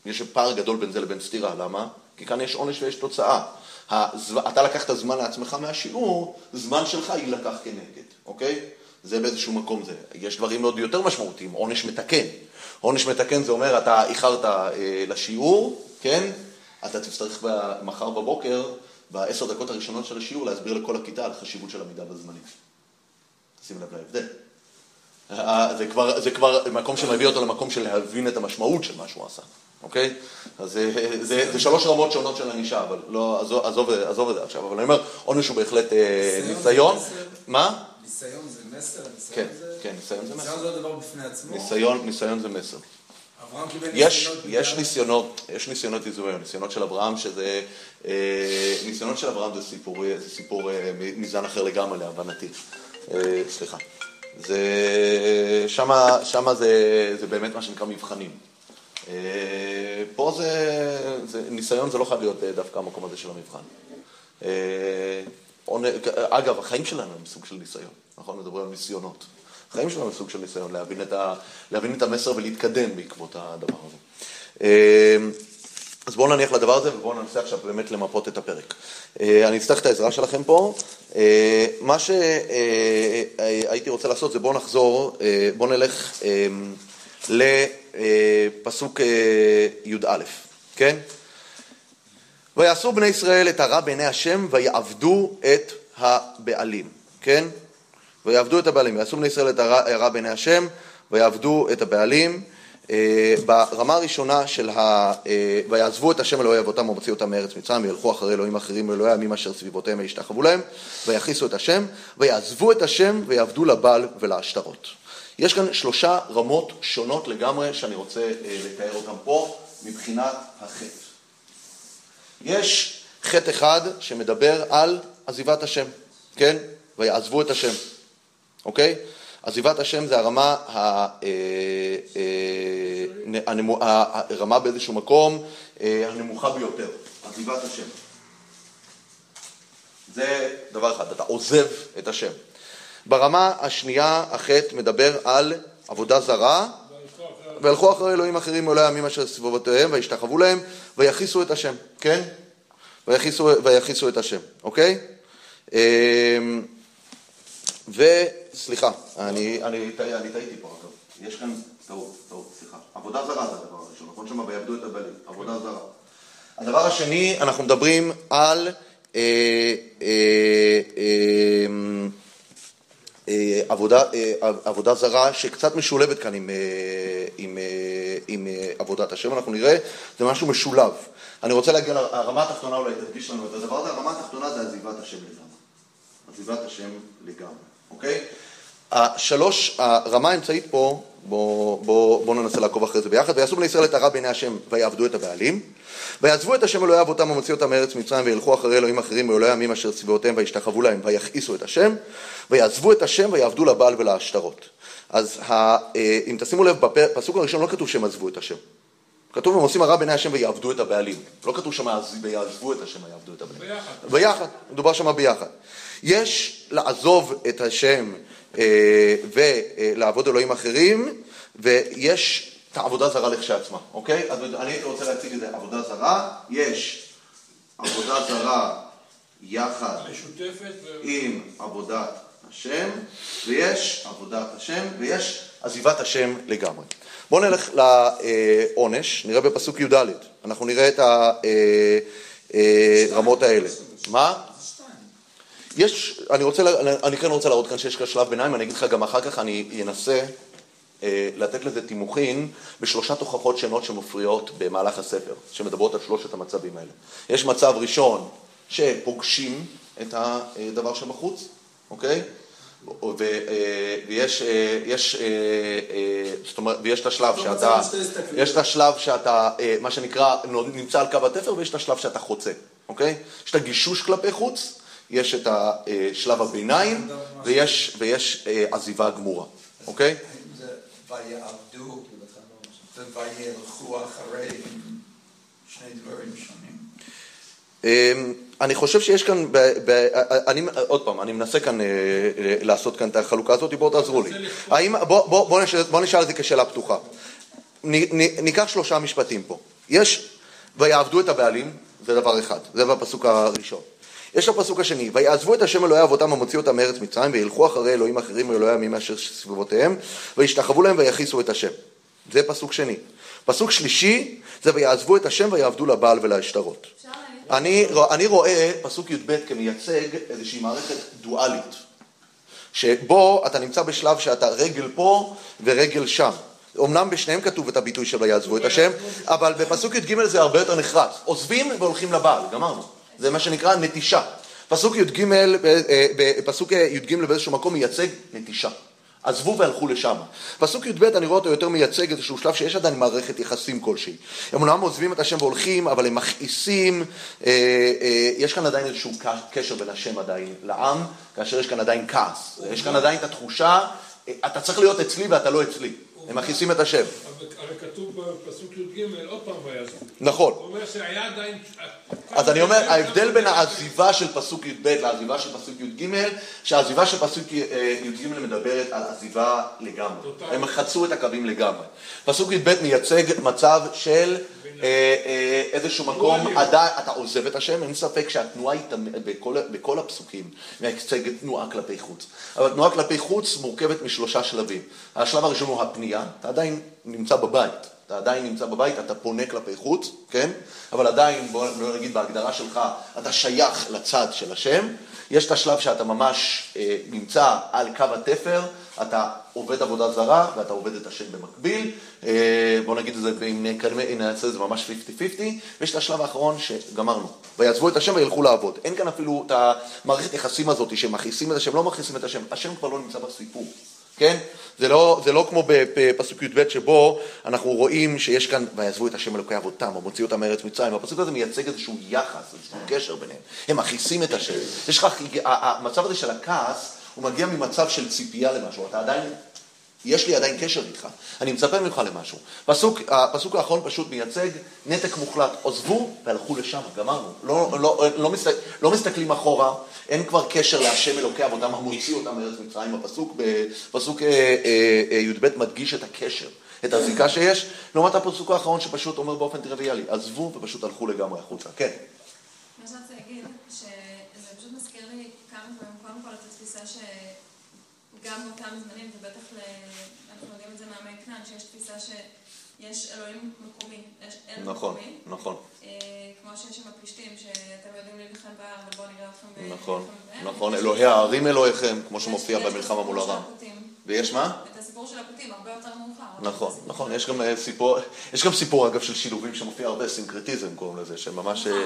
יש פער גדול בין זה לבין סתירה, למה? כי כאן יש עונש ויש תוצאה. הזו... אתה לקחת זמן לעצמך מהשיעור, זמן שלך יילקח כנגד, אוקיי? זה באיזשהו מקום זה. יש דברים עוד יותר משמעותיים, עונש מתקן. עונש מתקן זה אומר, אתה איחרת אה, לשיעור, כן? אתה תצטרך מחר בבוקר, בעשר דקות הראשונות של השיעור, להסביר לכל הכיתה על חשיבות של עמידה בזמנים. שים לב להבדל. אה, זה כבר, זה כבר מקום שמביא אותו למקום של להבין את המשמעות של מה שהוא עשה, אוקיי? אז זה, זה, זה שלוש רמות שונות של ענישה, אבל לא, עזוב, עזוב, עזוב את זה עכשיו, אבל אני אומר, עונש הוא בהחלט אה, ניסיון ניסיון. זה מסר? מה? ניסיון זה מסר? כן, ניסיון זה... כן, ניסיון זה ניסיון מסר. זה לא דבר בפני עצמו. ניסיון, ניסיון זה מסר. יש, יש ניסיונות, יש ניסיונות איזוהר, ניסיונות של אברהם שזה, אה, ניסיונות של אברהם זה סיפור, זה סיפור אה, מזן אחר לגמרי להבנתי, אה, סליחה. זה, שמה, שמה זה, זה באמת מה שנקרא מבחנים. אה, פה זה, זה, ניסיון זה לא חייב להיות אה, דווקא המקום הזה של המבחן. אה, אגב, החיים שלנו הם סוג של ניסיון, נכון? מדברים על ניסיונות. החיים שלנו הם סוג של ניסיון להבין את, ה, להבין את המסר ולהתקדם בעקבות הדבר הזה. אה, אז בואו נניח לדבר הזה ובואו ננסה עכשיו באמת למפות את הפרק. אה, אני אצטרך את העזרה שלכם פה. אה, מה שהייתי רוצה לעשות זה בואו נחזור, אה, בואו נלך אה, לפסוק אה, י"א, כן? ויעשו בני ישראל את הרע בעיני השם ויעבדו את הבעלים, כן? ויעבדו את הבעלים, ויעשו בני ישראל את הרע, בעיני השם ויעבדו את הבעלים. אה, ברמה הראשונה של ה... אה, ויעזבו את השם אלוהי אבותם ומוציא אותם מארץ מצרים וילכו אחרי אלוהים אחרים ואלוהי העמים אשר סביבותיהם וישתחוו להם ויכעיסו את השם ויעזבו את השם ויעבדו לבעל ולעשתרות. יש כאן שלושה רמות שונות לגמרי שאני רוצה אה, לתאר אותן פה מבחינת החטא. יש חטא אחד שמדבר על עזיבת השם, כן? ויעזבו את השם, אוקיי? עזיבת השם זה הרמה, אה, אה, הרמה באיזשהו מקום אה, הנמוכה ביותר, עזיבת השם. זה דבר אחד, אתה עוזב את השם. ברמה השנייה החטא מדבר על עבודה זרה והלכו אחרי אלוהים אחרים מעולי העמים אשר סביבותיהם וישתחוו להם ויכיסו את השם, כן? ויכיסו, ויכיסו את השם, אוקיי? אמ, וסליחה, אני, טעיתי פה אגב, יש כאן טעות, טעות, סליחה. עבודה זרה זה הדבר הראשון, נכון שם ויעבדו את הבלים, עבודה זרה. הדבר השני, אנחנו מדברים על אה, אה, אה, עבודה, עבודה זרה שקצת משולבת כאן עם, עם, עם עבודת השם, אנחנו נראה, זה משהו משולב. אני רוצה להגיע לרמה התחתונה, אולי תדגיש לנו את הדבר הזה, הרמה התחתונה זה עזיבת השם לגמרי. עזיבת השם לגמרי, אוקיי? השלוש, הרמה האמצעית פה, בואו בוא, בוא ננסה לעקוב אחרי זה ביחד, ויעשו בני ישראל את הרע בעיני השם ויעבדו את הבעלים, ויעזבו את השם אלוהי אבותם ומוציא אותם מארץ מצרים וילכו אחרי אלוהים אחרים מאלוהי עמים אשר סביבותיהם וישתחוו להם ויכעיסו את השם, ויעזבו את השם ויעבדו לבעל ולעשתרות. אז ה, אה, אם תשימו לב, בפסוק הראשון לא כתוב שהם עזבו את השם. כתוב הם עושים הרע בעיני השם ויעבדו את הבעלים. לא כתוב שם ויעזבו את השם ויעבדו את הבעלים. ביחד. ביחד, מדובר שם ביחד. יש לעזוב את השם אה, ולעבוד אלוהים אחרים, ויש את העבודה זרה לכשעצמה, אוקיי? אז אני הייתי רוצה להציג את זה, עבודה זרה, יש עבודה זרה יחד עם עבודת השם, ויש עבודת השם, ויש עזיבת השם לגמרי. בואו נלך לעונש, נראה בפסוק י"ד, אנחנו נראה את הרמות האלה. מה? יש, אני רוצה, אני כן רוצה להראות כאן שיש כאן שלב ביניים, אני אגיד לך גם אחר כך, אני אנסה אה, לתת לזה תימוכין בשלושה תוכחות שונות שמפריעות במהלך הספר, שמדברות על שלושת המצבים האלה. יש מצב ראשון שפוגשים את הדבר שבחוץ, אוקיי? אה, ויש, אה, יש, זאת אומרת, ויש את השלב שאתה, יש את השלב שאתה, מה שנקרא, נמצא על קו התפר, ויש את השלב שאתה חוצה, אוקיי? יש את הגישוש כלפי חוץ, יש את שלב הביניים, ויש, ויש עזיבה גמורה, אוקיי? ויעבדו וילכו אחריהם, שני דברים שונים. אמ, אני חושב שיש כאן, ב, ב, אני, עוד פעם, אני מנסה כאן אה, לעשות כאן את החלוקה הזאת, בואו תעזרו לי. האם, בוא, בוא, בוא, נשאל, בוא נשאל את זה כשאלה פתוחה. נ, נ, ניקח שלושה משפטים פה. יש, ויעבדו את הבעלים, זה דבר אחד, זה בפסוק הראשון. יש הפסוק השני, ויעזבו את השם אלוהי אבותם המוציא אותם מארץ מצרים, וילכו אחרי אלוהים אחרים מאלוהי עמים אשר סביבותיהם, וישתחוו להם ויכיסו את השם. זה פסוק שני. פסוק שלישי זה ויעזבו את השם ויעבדו לבעל ולהשתרות. אני, אני רואה פסוק י"ב כמייצג איזושהי מערכת דואלית, שבו אתה נמצא בשלב שאתה רגל פה ורגל שם. אמנם בשניהם כתוב את הביטוי של ויעזבו את השם, אבל בפסוק י"ג זה הרבה יותר נחרץ. עוזבים והולכים לבעל, גמרנו. זה מה שנקרא נטישה. פסוק י"ג, אה, פסוק י"ג באיזשהו מקום מייצג נטישה. עזבו והלכו לשם. פסוק י"ב אני רואה אותו יותר מייצג איזשהו שלב שיש עדיין מערכת יחסים כלשהי. הם אומנם עוזבים את השם והולכים, אבל הם מכעיסים, אה, אה, יש כאן עדיין איזשהו קשר בין השם עדיין לעם, כאשר יש כאן עדיין כעס. יש כאן עדיין את התחושה, אתה צריך להיות אצלי ואתה לא אצלי. הם מכניסים את השם. הרי כתוב בפסוק י"ג עוד פעם ויעזבו. נכון. הוא אומר שהיה עדיין... אז אני אומר, ההבדל בין העזיבה של פסוק י"ב לעזיבה של פסוק י"ג, שהעזיבה של פסוק אה, י"ג מדברת על עזיבה לגמרי. הם חצו את הקווים לגמרי. פסוק י"ב מייצג מצב של איזשהו מקום, אתה עוזב את השם, אין ספק שהתנועה היא בכל הפסוקים מייצגת תנועה כלפי חוץ. אבל תנועה כלפי חוץ מורכבת משלושה שלבים. השלב הראשון הוא הפנייה, אתה עדיין נמצא בבית. אתה עדיין נמצא בבית, אתה פונה כלפי חוץ, כן? אבל עדיין, בוא נגיד בהגדרה שלך, אתה שייך לצד של השם. יש את השלב שאתה ממש אה, נמצא על קו התפר, אתה עובד עבודה זרה ואתה עובד את השם במקביל. אה, בוא נגיד את זה, אם נעשה את זה ממש 50-50, ויש את השלב האחרון שגמרנו. ויעזבו את השם וילכו לעבוד. אין כאן אפילו את המערכת יחסים הזאת שמכעיסים את השם, לא מכעיסים את השם, השם כבר לא נמצא בסיפור. כן? זה לא, זה לא כמו בפסוק י"ב שבו אנחנו רואים שיש כאן, ויעזבו את השם אלוקי אבותם, או מוציאו אותם מארץ מצרים, הפסוק הזה מייצג איזשהו יחס, איזשהו קשר ביניהם, הם מכעיסים את השם. יש לך, המצב הזה של הכעס, הוא מגיע ממצב של ציפייה למשהו, אתה עדיין יש לי עדיין קשר איתך, אני מצפה ממך למשהו. פסוק, הפסוק האחרון פשוט מייצג נתק מוחלט, עזבו והלכו לשם, גמרנו. לא, לא, לא, מסתכל, לא מסתכלים אחורה, אין כבר קשר להשם אלוקי עבודם המוציא אותם מארץ מצרים. הפסוק בפסוק אה, אה, אה, י"ב מדגיש את הקשר, את הזיקה שיש, לעומת הפסוק האחרון שפשוט אומר באופן טריוויאלי, עזבו ופשוט הלכו לגמרי החוצה. כן. מה שרציתי להגיד, שזה פשוט מזכיר לי כמה פעמים, קודם כל את התפיסה ש... גם באותם זמנים, ובטח ל... אנחנו יודעים את זה מהמי כנען, שיש תפיסה שיש אלוהים מקומי, יש אל נכון, מקומי. נכון. אה, כמו שיש עם הפלישתים, שאתם יודעים להילחם בהר, אבל בואו נראה אתכם... נכון. נכון, אלוהי הערים אלוהיכם, כמו שמופיע במלחמה מול הרם. ויש מה? את הסיפור של הפותים, הרבה יותר מאוחר. נכון, נכון, יש גם אה, סיפור, יש גם סיפור אגב של שילובים שמופיע הרבה, סינקרטיזם קוראים לזה, שממש נכון,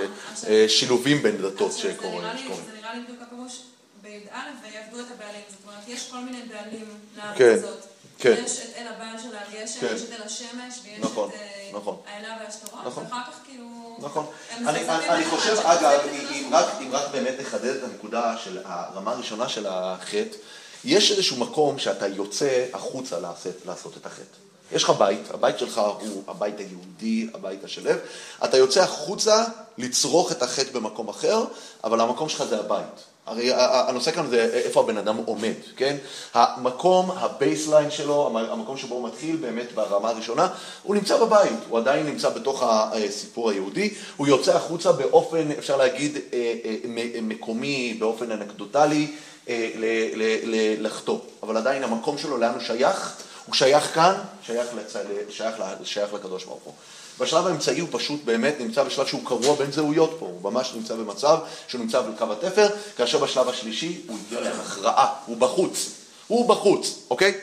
אה, שילובים בין דתות שקוראים. זה נראה לי בדיוק הפירוש בי"א, ויעבדו את הבעלים. זאת אומרת, יש כל מיני בעלים לארץ כן, הזאת. כן. יש את אל הבעל שלה, ויש כן. יש את אל השמש, ויש נכון, את אה, נכון. האלה והשטרות, נכון. ואחר כך כאילו... נכון. אני, אני, אני חושב, אגב, אם רק, אם רק באמת נחדד את הנקודה של הרמה הראשונה של החטא, יש איזשהו מקום שאתה יוצא החוצה לעשות, לעשות את החטא. יש לך בית, הבית שלך הוא הבית היהודי, הבית השלב, אתה יוצא החוצה לצרוך את החטא במקום אחר, אבל המקום שלך זה הבית. הרי הנושא כאן זה איפה הבן אדם עומד, כן? המקום, ה baseline שלו, המקום שבו הוא מתחיל באמת ברמה הראשונה, הוא נמצא בבית, הוא עדיין נמצא בתוך הסיפור היהודי, הוא יוצא החוצה באופן, אפשר להגיד, אה, אה, מקומי, באופן אנקדוטלי, אה, ל- ל- ל- לחטוא. אבל עדיין המקום שלו, לאן הוא שייך? הוא שייך כאן, שייך, לצ... שייך, ל- שייך לקדוש ברוך הוא. בשלב האמצעי הוא פשוט באמת נמצא בשלב שהוא קרוע בין זהויות פה, הוא ממש נמצא במצב שהוא נמצא בקו התפר, כאשר בשלב השלישי הוא הגיע להכרעה, הוא בחוץ, הוא בחוץ, אוקיי?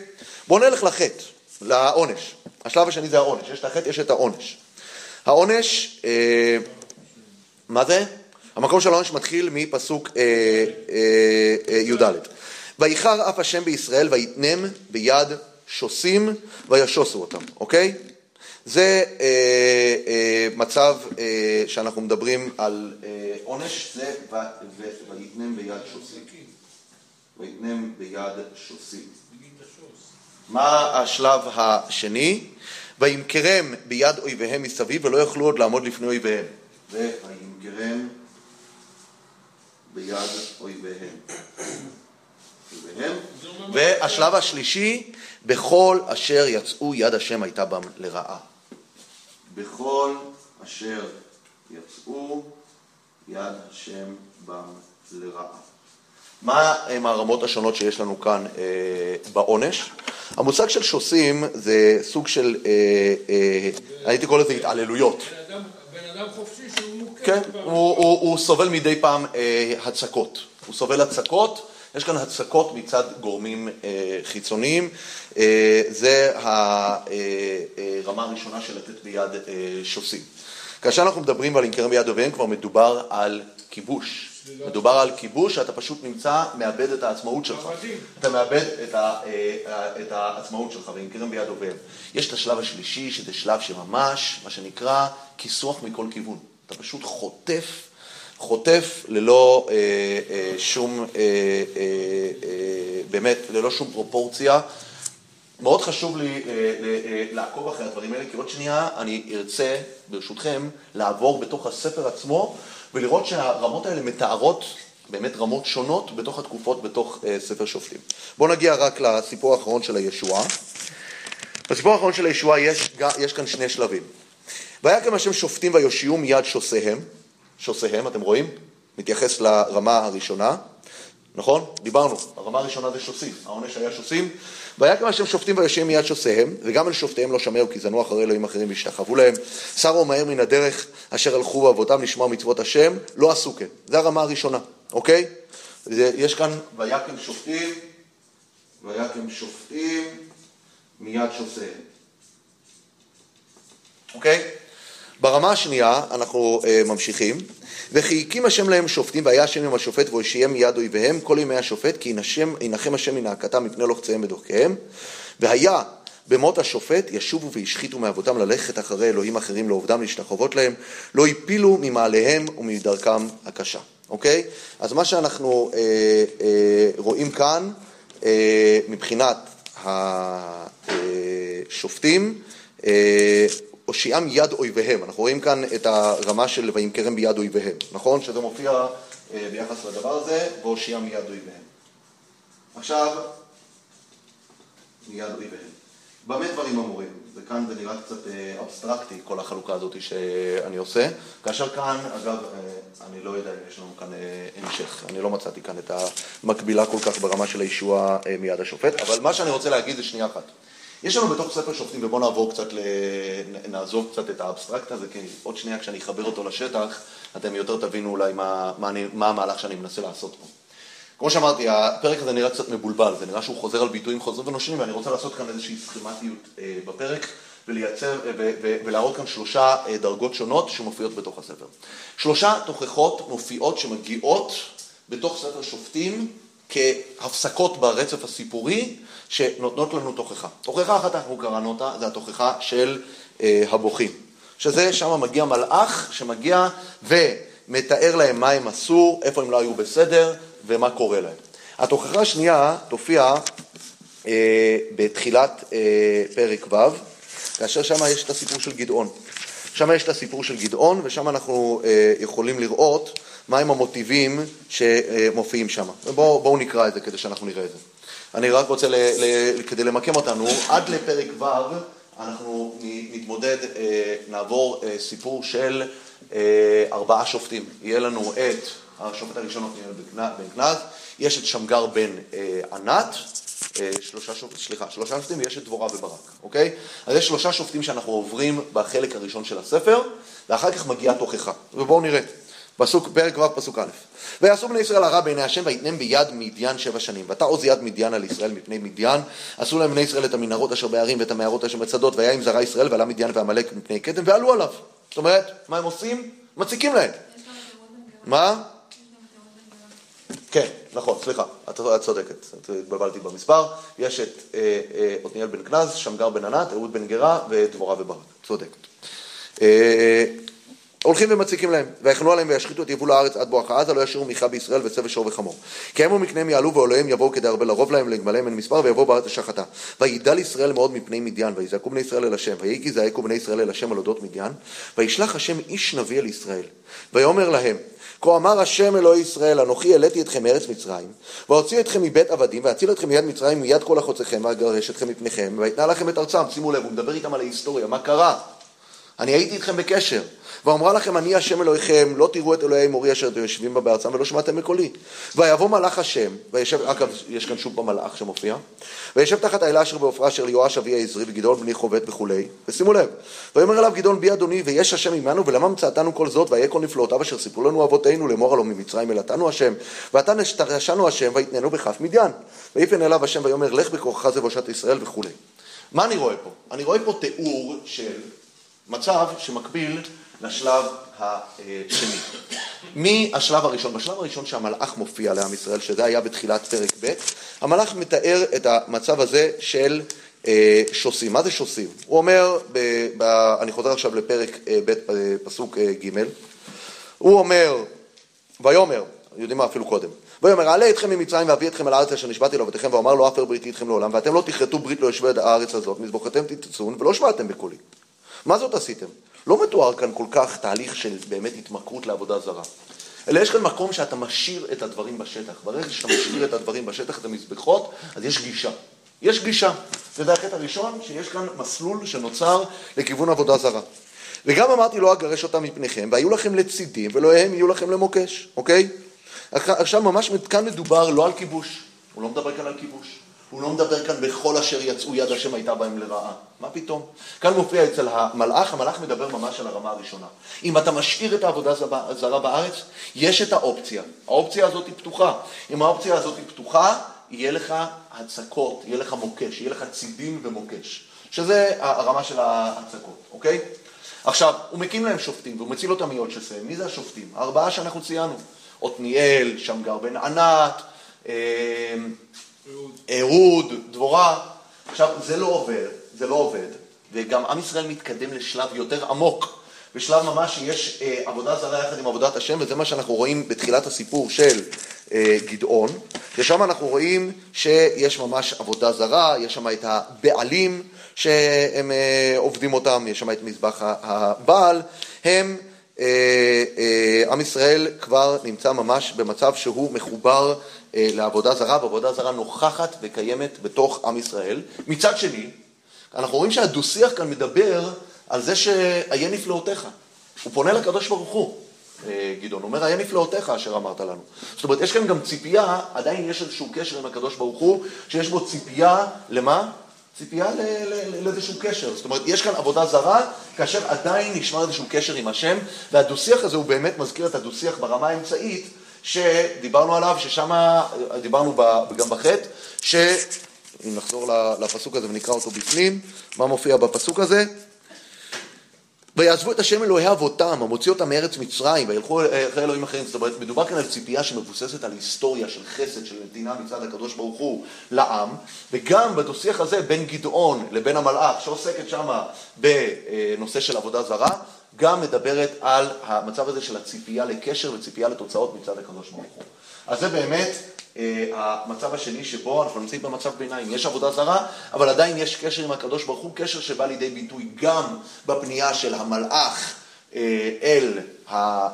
בואו נלך לחטא, לעונש. השלב השני זה העונש, יש את החטא, יש את העונש. העונש, אה, מה זה? המקום של העונש מתחיל מפסוק אה, אה, אה, י"ד. ויחר אף השם בישראל ויתנם ביד שושים וישוסו אותם, אוקיי? זה אה, אה, מצב אה, שאנחנו מדברים על אה, עונש, זה ויתנם ביד שוסים. ויתנם ביד שוסים. מה השלב השני? וימכרם ביד אויביהם מסביב ולא יוכלו עוד לעמוד לפני אויביהם. וימכרם ביד. אויביהם. והשלב השלישי, בכל אשר יצאו יד השם הייתה בם לרעה. בכל אשר יצאו יד השם בם לרעה. מה הם הרמות השונות שיש לנו כאן אה, בעונש? המושג של שוסים זה סוג של, אה, אה, הייתי קורא לזה התעללויות. בן אדם- בן אדם חופשי שהוא מוכה. כן. הוא, הוא, הוא סובל מדי פעם אה, הצקות. הוא סובל הצקות, יש כאן הצקות מצד גורמים אה, חיצוניים. אה, זה הרמה הראשונה של לתת ביד אה, שוסים. כאשר אנחנו מדברים על ינקרם ביד אויביהם, כבר מדובר על כיבוש. מדובר על כיבוש שאתה פשוט נמצא, מאבד את העצמאות שלך. אתה מאבד את, ה, אה, את העצמאות שלך, וינקרם ביד אויביהם. יש את השלב השלישי, שזה שלב שממש, מה שנקרא, כיסוח מכל כיוון. אתה פשוט חוטף, חוטף ללא אה, אה, שום, אה, באמת, ללא שום פרופורציה. מאוד חשוב לי לעקוב אחרי הדברים האלה, כי עוד שנייה אני ארצה, ברשותכם, לעבור בתוך הספר עצמו ולראות שהרמות האלה מתארות באמת רמות שונות בתוך התקופות בתוך ספר שופטים. בואו נגיע רק לסיפור האחרון של הישועה. בסיפור האחרון של הישועה יש, יש כאן שני שלבים. ויקם השם שופטים ויושיעו מיד שוסיהם, שוסיהם, אתם רואים? מתייחס לרמה הראשונה, נכון? דיברנו, הרמה הראשונה זה שוסים, העונש היה שוסים. ויקם השם שופטים ויושיעו מיד שוסיהם, וגם אל שופטיהם לא שמעו, כי זנו אחרי אלוהים אחרים והשתחוו להם. שרו מהר מן הדרך אשר הלכו באבותם לשמוע מצוות השם, לא עשו כן. זה הרמה הראשונה, אוקיי? זה, יש כאן ויקם שופטים, ויקם שופטים מיד שוסיהם. אוקיי? ברמה השנייה אנחנו אה, ממשיכים, וכי הקים השם להם שופטים והיה השם עם השופט והושיעם מיד אויביהם כל ימי השופט כי ינחם, השם מנאקתם מפני לוחציהם ודוחקיהם והיה במות השופט ישובו והשחיתו מאבותם ללכת אחרי אלוהים אחרים לעובדם להשתחוות להם לא הפילו ממעליהם ומדרכם הקשה, אוקיי? אז מה שאנחנו אה, אה, רואים כאן אה, מבחינת השופטים אה, הושיעם יד אויביהם. אנחנו רואים כאן את הרמה של וימכרם ביד אויביהם, נכון? שזה מופיע אה, ביחס לדבר הזה, והושיעם יד אויביהם. עכשיו, מיד אויביהם. במה דברים אמורים? וכאן זה נראה קצת אה, אבסטרקטי, כל החלוקה הזאת שאני עושה. כאשר כאן, אגב, אה, אני לא יודע אם יש לנו כאן המשך, אני לא מצאתי כאן את המקבילה כל כך ברמה של הישוע מיד השופט, אבל מה שאני רוצה להגיד זה שנייה אחת. יש לנו בתוך ספר שופטים, ובואו נעבור קצת, ל... נעזוב קצת את האבסטרקט הזה, כי עוד שנייה כשאני אחבר אותו לשטח, אתם יותר תבינו אולי מה, מה, אני, מה המהלך שאני מנסה לעשות פה. כמו שאמרתי, הפרק הזה נראה קצת מבולבל, זה נראה שהוא חוזר על ביטויים חוזרים ונושנים, ואני רוצה לעשות כאן איזושהי סכמטיות אה, בפרק, ולייצר, ו, ולהראות כאן שלושה אה, דרגות שונות שמופיעות בתוך הספר. שלושה תוכחות מופיעות שמגיעות בתוך ספר שופטים כהפסקות ברצף הסיפורי שנותנות לנו תוכחה. תוכחה אחת אנחנו קראנו אותה, זה התוכחה של אה, הבוכים. שזה, שם מגיע מלאך שמגיע ומתאר להם מה הם עשו, איפה הם לא היו בסדר ומה קורה להם. התוכחה השנייה תופיע אה, בתחילת אה, פרק ו', כאשר שם יש את הסיפור של גדעון. שם יש את הסיפור של גדעון, ושם אנחנו אה, יכולים לראות מהם המוטיבים שמופיעים שם. ובואו נקרא את זה כדי שאנחנו נראה את זה. אני רק רוצה, ל, ל, כדי למקם אותנו, עד לפרק ו' אנחנו נתמודד, אה, נעבור אה, סיפור של אה, ארבעה שופטים. יהיה לנו את השופט הראשון בן גנז, יש את שמגר בן ענת, שלושה, שופ... סליחה, שלושה שופטים ויש את דבורה וברק, אוקיי? אז יש שלושה שופטים שאנחנו עוברים בחלק הראשון של הספר, ואחר כך מגיעה תוכחה. ובואו נראה. פסוק, פרק ו', פסוק א'. ויעשו בני ישראל הרע בעיני השם ויתנם ביד מדיין שבע שנים. ואתה עוז יד מדיין על ישראל מפני מדיין. עשו להם בני ישראל את המנהרות אשר בהרים ואת המערות אשר בצדות, והיה עם זרע ישראל ועלה מדיין ועמלק מפני קדם ועלו עליו. זאת אומרת, מה הם עושים? מציקים להם. מה? כן, נכון, סליחה, את צודקת, התבלבלתי במספר. יש את אה, אה, עתניאל בן כנז, שמגר בן ענת, אהוד בן גרה ודבורה וברק. צודקת. אה, הולכים ומציקים להם, ויחנו עליהם וישחיתו את יבול הארץ עד בואכה עזה, לא ישאירו מיכה בישראל וצא ושור וחמור. כי הם ומקניהם יעלו ועוליהם יבואו כדי הרבה לרוב להם לגמליהם אין מספר ויבואו בארץ השחתה. וידל ישראל מאוד מפני מדיין, ויזעקו בני ישראל אל השם, ויהי כי זעקו בני ישראל אל השם על אודות מדיין, וישלח השם איש נביא אל ישראל, ויאמר להם כה אמר השם אלוהי ישראל, אנוכי העליתי אתכם מארץ מצרים, ואוציא אתכם מבית עבדים, ואציל אתכם מיד מצרים מיד כל החוצכם, ואגרש אתכם מפניכם, ואתנה לכם את ארצם. שימו לב, הוא מדבר איתם על ההיסטוריה, מה קרה? אני הייתי איתכם בקשר. ואמרה לכם, אני השם אלוהיכם, לא תראו את אלוהי מורי אשר אתם יושבים בה בארצם ולא שמעתם בקולי. ויבוא מלאך השם, וישב, אגב, יש כאן שוב במלאך שמופיע, וישב תחת האלה אשר בעופרה אשר ליואש אבי העזרי וגדעון בני חובט וכולי, ושימו לב, ויאמר אליו גדעון בי אדוני ויש השם עמנו ולמה מצאתנו כל זאת והיה כל נפלאותיו אשר סיפרו לנו אבותינו לאמור הלא ממצרים אלתנו השם ועתה נשתרשנו השם ויתננו בכף מדיין ויפן אליו השם ויאמר לך בכוחך זה בושת ישראל וכולי. מה אני רואה פה? אני רואה פה תיאור של מצב שמקביל לשלב השני. מהשלב הראשון, בשלב הראשון שהמלאך מופיע לעם ישראל, שזה היה בתחילת פרק ב', המלאך מתאר את המצב הזה של אה, שוסים. מה זה שוסים? הוא אומר, ב, ב, אני חוזר עכשיו לפרק אה, ב', פסוק אה, ג', הוא אומר, ויאמר, יודעים מה אפילו קודם, ויאמר אעלה אתכם ממצרים ואביא אתכם אל הארץ אשר נשבעתי לאבותיכם ואומר לא אפר בריתי אתכם לעולם ואתם לא תכרתו ברית לא יושבי הארץ הזאת מזבוחתם תתצון ולא שמעתם בקולי. מה זאת עשיתם? לא מתואר כאן כל כך תהליך של באמת התמכרות לעבודה זרה. אלא יש כאן מקום שאתה משאיר את הדברים בשטח. ברגע שאתה משאיר את הדברים בשטח, את המזבחות, אז יש גישה. יש גישה. וזה החטא הראשון, שיש כאן מסלול שנוצר לכיוון עבודה זרה. וגם אמרתי לא אגרש אותם מפניכם, והיו לכם לצידים, ולא הם יהיו לכם למוקש, אוקיי? עכשיו ממש כאן מדובר לא על כיבוש, הוא לא מדבר כאן על כיבוש. הוא לא מדבר כאן בכל אשר יצאו יד השם הייתה בהם לרעה. מה פתאום? כאן מופיע אצל המלאך, המלאך מדבר ממש על הרמה הראשונה. אם אתה משאיר את העבודה הזרה בארץ, יש את האופציה. האופציה הזאת היא פתוחה. אם האופציה הזאת היא פתוחה, יהיה לך הצקות, יהיה לך מוקש, יהיה לך צידים ומוקש. שזה הרמה של ההצקות, אוקיי? עכשיו, הוא מקים להם שופטים, והוא מציל אותם מיוצ'סם. מי זה השופטים? הארבעה שאנחנו ציינו. עתניאל, שמגר בן ענת, אה, אהוד, דבורה. עכשיו, זה לא עובר, זה לא עובד, וגם עם ישראל מתקדם לשלב יותר עמוק. בשלב ממש שיש אה, עבודה זרה יחד עם עבודת השם, וזה מה שאנחנו רואים בתחילת הסיפור של אה, גדעון, ושם אנחנו רואים שיש ממש עבודה זרה, יש שם את הבעלים שהם אה, עובדים אותם, יש שם את מזבח הבעל, הם, אה, אה, עם ישראל כבר נמצא ממש במצב שהוא מחובר לעבודה זרה, ועבודה זרה נוכחת וקיימת בתוך עם ישראל. מצד שני, אנחנו רואים שהדו-שיח כאן מדבר על זה שאיה נפלאותיך. הוא פונה לקדוש ברוך הוא, אה, גדעון, אומר, איה נפלאותיך אשר אמרת לנו. זאת אומרת, יש כאן גם ציפייה, עדיין יש איזשהו קשר עם הקדוש ברוך הוא, שיש בו ציפייה, למה? ציפייה לאיזשהו קשר. זאת אומרת, יש כאן עבודה זרה, כאשר עדיין נשמר איזשהו קשר עם השם, והדו-שיח הזה הוא באמת מזכיר את הדו-שיח ברמה האמצעית, שדיברנו עליו, ששם, דיברנו גם בחטא, ש... אם נחזור לפסוק הזה ונקרא אותו בפנים, מה מופיע בפסוק הזה? ויעזבו את השם אלוהי אבותם, המוציא אותם מארץ מצרים, וילכו אחרי אלוהים אחרים. זאת אומרת, מדובר כאן על ציפייה שמבוססת על היסטוריה של חסד, של נתינה מצד הקדוש ברוך הוא לעם, וגם בדו-שיח הזה בין גדעון לבין המלאך, שעוסקת שמה בנושא של עבודה זרה, גם מדברת על המצב הזה של הציפייה לקשר וציפייה לתוצאות מצד הקדוש ברוך הוא. אז זה באמת אה, המצב השני שבו אנחנו נמצאים במצב ביניים. יש עבודה זרה, אבל עדיין יש קשר עם הקדוש ברוך הוא, קשר שבא לידי ביטוי גם בפנייה של המלאך אה, אל,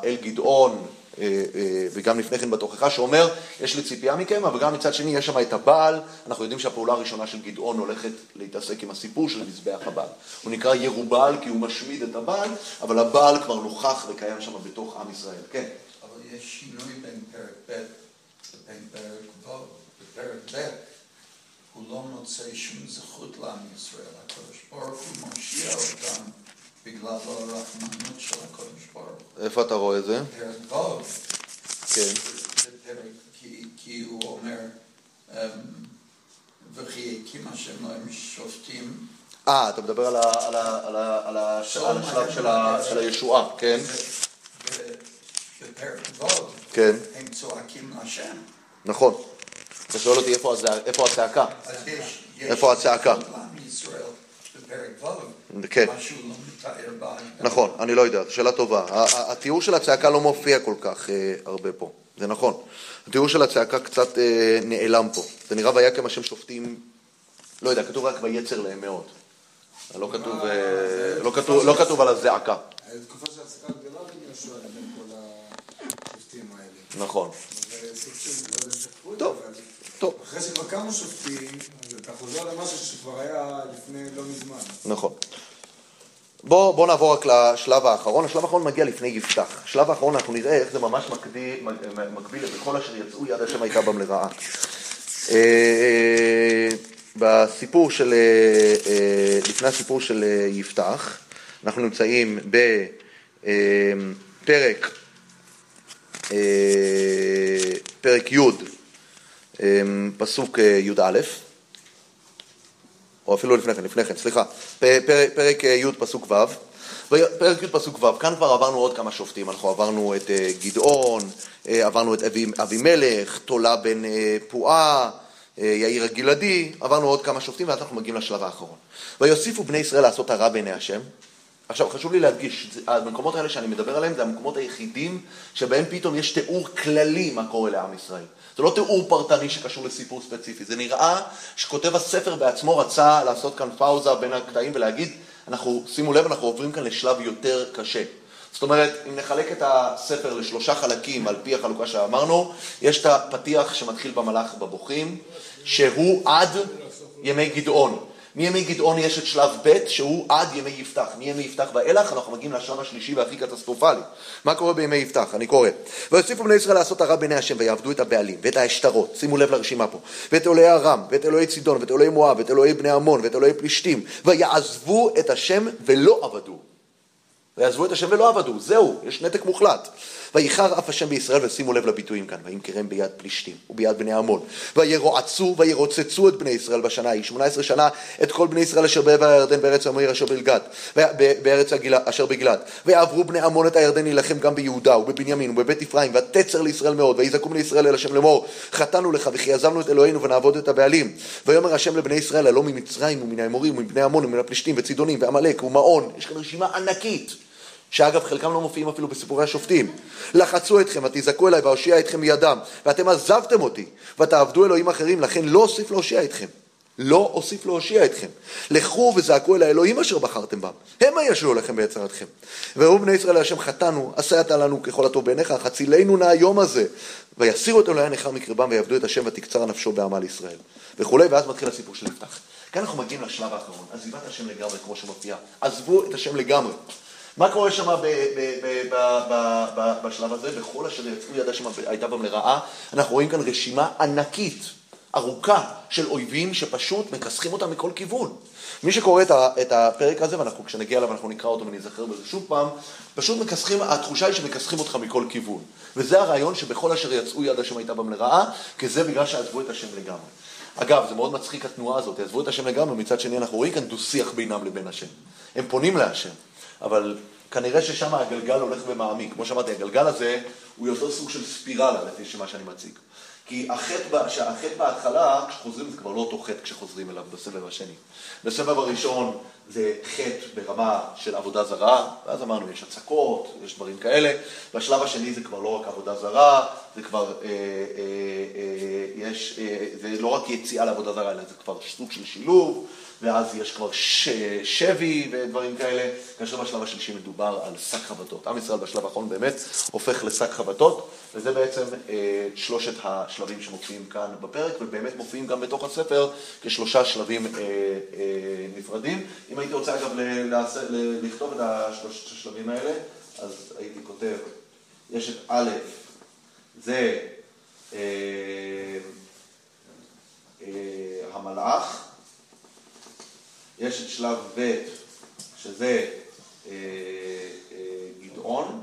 אל גדעון, וגם לפני כן בתוכחה, שאומר, יש לי ציפייה מכם, אבל גם מצד שני יש שם את הבעל, אנחנו יודעים שהפעולה הראשונה של גדעון הולכת להתעסק עם הסיפור של מזבח הבעל. הוא נקרא ירובל כי הוא משמיד את הבעל, אבל הבעל כבר נוכח וקיים שם בתוך עם ישראל. כן. אבל יש שינוי בין פרק ב' בין פרק ו' בפרק ב', הוא לא מוצא שום זכות לעם ישראל. הקדוש ברוך הוא מושיע אותם בגלל הרחמנות של הקדוש ברוך. איפה אתה רואה את זה? כן. כי, הוא אומר, אמ, וכי הקים השם להם שופטים. אה, אתה מדבר על, השלב של, הישועה, כן? בפרק כן. הם צועקים להשם. נכון. אתה שואל אותי איפה הצעקה. איפה הצעקה? כן. נכון, אני לא יודע, זו שאלה טובה. התיאור של הצעקה לא מופיע כל כך אה, הרבה פה, זה נכון. התיאור של הצעקה קצת אה, נעלם פה. זה נראה ויקם השם שופטים, לא יודע, כתוב רק ויצר להם מאוד. לא כתוב, אה, לא לא על הזעקה. תקופה של הפסקה גדולה בין יהושע לבין כל השופטים האלה. נכון. טוב, טוב. אחרי שכבר שופטים, אז אתה חוזר למשהו שכבר היה לפני לא מזמן. נכון. בואו בוא נעבור רק לשלב האחרון. השלב האחרון מגיע לפני יפתח. בשלב האחרון אנחנו נראה איך זה ממש מקביל, מקביל ל"בכל אשר יצאו יד השם הייתה בם לרעה". אה, בסיפור של, אה, אה, לפני הסיפור של יפתח, אנחנו נמצאים בפרק פרק י', פסוק אה, י"א, או אפילו לפני כן, לפני כן, סליחה, פרק, פרק אה, י' פסוק ו', פרק י' פסוק ו', כאן כבר עברנו עוד כמה שופטים, אנחנו עברנו את אה, גדעון, עברנו את אבימלך, תולה בן פועה, יאיר הגלעדי, עברנו עוד כמה שופטים ואז אנחנו מגיעים לשלב האחרון. ויוסיפו בני ישראל לעשות הרע בעיני השם, עכשיו, חשוב לי להדגיש, המקומות האלה שאני מדבר עליהם זה המקומות היחידים שבהם פתאום יש תיאור כללי מה קורה לעם ישראל. זה לא תיאור פרטני שקשור לסיפור ספציפי, זה נראה שכותב הספר בעצמו רצה לעשות כאן פאוזה בין הקטעים ולהגיד, אנחנו, שימו לב, אנחנו עוברים כאן לשלב יותר קשה. זאת אומרת, אם נחלק את הספר לשלושה חלקים על פי החלוקה שאמרנו, יש את הפתיח שמתחיל במלאך בבוכים, שהוא עד ימי גדעון. מימי גדעון יש את שלב ב' שהוא עד ימי יפתח. מימי יפתח ואילך אנחנו מגיעים לשלב השלישי והכי קטסטרופלי. מה קורה בימי יפתח? אני קורא. ויוסיפו בני ישראל לעשות הרע בעיני השם ויעבדו את הבעלים ואת העשתרות, שימו לב לרשימה פה, ואת אלוהי ארם ואת אלוהי צידון ואת אלוהי מואב ואת אלוהי בני עמון ואת אלוהי פלישתים ויעזבו את השם ולא עבדו. ויעזבו את השם ולא עבדו, זהו, יש נתק מוחלט. ויחר אף השם בישראל, ושימו לב לביטויים כאן, וימכרם ביד פלישתים וביד בני עמון, וירועצו וירוצצו את בני ישראל בשנה ההיא, שמונה עשרה שנה את כל בני ישראל אשר בעבר הירדן בארץ המאיר אשר בגלעד, בארץ אשר בגלעד, ויעברו בני עמון את הירדן להילחם גם ביהודה ובבנימין ובבית אפרים, ותצר לישראל מאוד, ויזעקו בני ישראל אל השם לאמור, חטאנו לך וכי עזבנו את אלוהינו ונעבוד את הבעלים. ויאמר השם לבני ישראל, הלא ממצרים ומן האמורים ומבני עמון ומן הפלישתים וצידונים ועמלק ומעון, יש כאן רשימה ענקית. שאגב חלקם לא מופיעים אפילו בסיפורי השופטים. לחצו אתכם ותזעקו אליי ואושיע אתכם מידם, ואתם עזבתם אותי, ותעבדו אלוהים אחרים, לכן לא אוסיף להושיע אתכם. לא אוסיף להושיע אתכם. לכו וזעקו אל האלוהים אשר בחרתם בם, המה ישלו לכם ביצרתכם. ואומרו בני ישראל להשם חטאנו, עשה אתה לנו ככל הטוב בעיניך, חצילנו נא היום הזה. ויסירו את אלוהי נכר מקרבם ויעבדו את השם ותקצר נפשו בעמל ישראל. וכולי, ואז מתחיל הסיפור של יפתח. כאן אנחנו מגיעים לשלב האחרון, עזיבת השם לגמרי, כמו שמופיע. עזבו את השם לגמרי. מה קורה שם בשלב הזה? בכל אשר יצאו ידה שם הייתה בם לרעה. אנחנו רואים כאן רשימה ענקית, ארוכה, של אויבים שפשוט מכסחים אותם מכל כיוון. מי שקורא את הפרק הזה, ואנחנו כשנגיע אליו אנחנו נקרא אותו ונזכר בזה שוב פעם, פשוט מכסחים, התחושה היא שמכסחים אותך מכל כיוון. וזה הרעיון שבכל אשר יצאו יד השם הייתה בם לרעה, כי זה בגלל שעזבו את השם לגמרי. אגב, זה מאוד מצחיק התנועה הזאת, עזבו את השם לגמרי, מצד שני אנחנו רואים כאן דו-שיח בינם לבין השם. הם פונים להשם. אבל כנראה ששם הגלגל הולך ומעמיק. כמו שאמרתי, הגלגל הזה הוא יותר סוג של ספירלה, לפי מה שאני מציג. כי החטא, החטא בהתחלה, כשחוזרים זה כבר לא אותו חטא כשחוזרים אליו בסבב השני. בסבב הראשון זה חטא ברמה של עבודה זרה, ואז אמרנו, יש הצקות, יש דברים כאלה. בשלב השני זה כבר לא רק עבודה זרה, זה כבר, אה, אה, אה, יש, אה, זה לא רק יציאה לעבודה זרה, אלא זה כבר סוג של שילוב. ואז יש כבר ש... שבי ודברים כאלה, כאשר בשלב השלישי מדובר על שק חבטות. עם ישראל בשלב האחרון באמת הופך לשק חבטות, וזה בעצם אה, שלושת השלבים שמופיעים כאן בפרק, ובאמת מופיעים גם בתוך הספר כשלושה שלבים אה, אה, נפרדים. אם הייתי רוצה אגב. לכתוב את השלושת השלבים האלה, אז הייתי כותב, יש את א', זה אה, אה, המלאך, יש את שלב ב', שזה אה, אה, גדעון,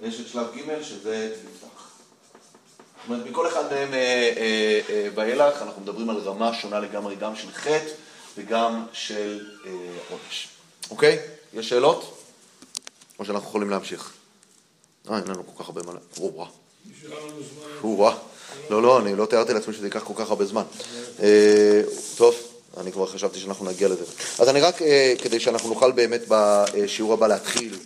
ויש את שלב ג', שזה יפתח. זאת אומרת, מכל אחד מהם אה, ואילך, אנחנו מדברים על רמה שונה לגמרי, גם של חטא וגם של עונש. אוקיי? יש שאלות? או שאנחנו יכולים להמשיך? אה, אין לנו כל כך הרבה מה... או-אה. או-אה. לא, לא, אני לא תיארתי לעצמי שזה ייקח כל כך הרבה זמן. טוב. אני כבר חשבתי שאנחנו נגיע לזה. אז אני רק, אה, כדי שאנחנו נוכל באמת בשיעור הבא להתחיל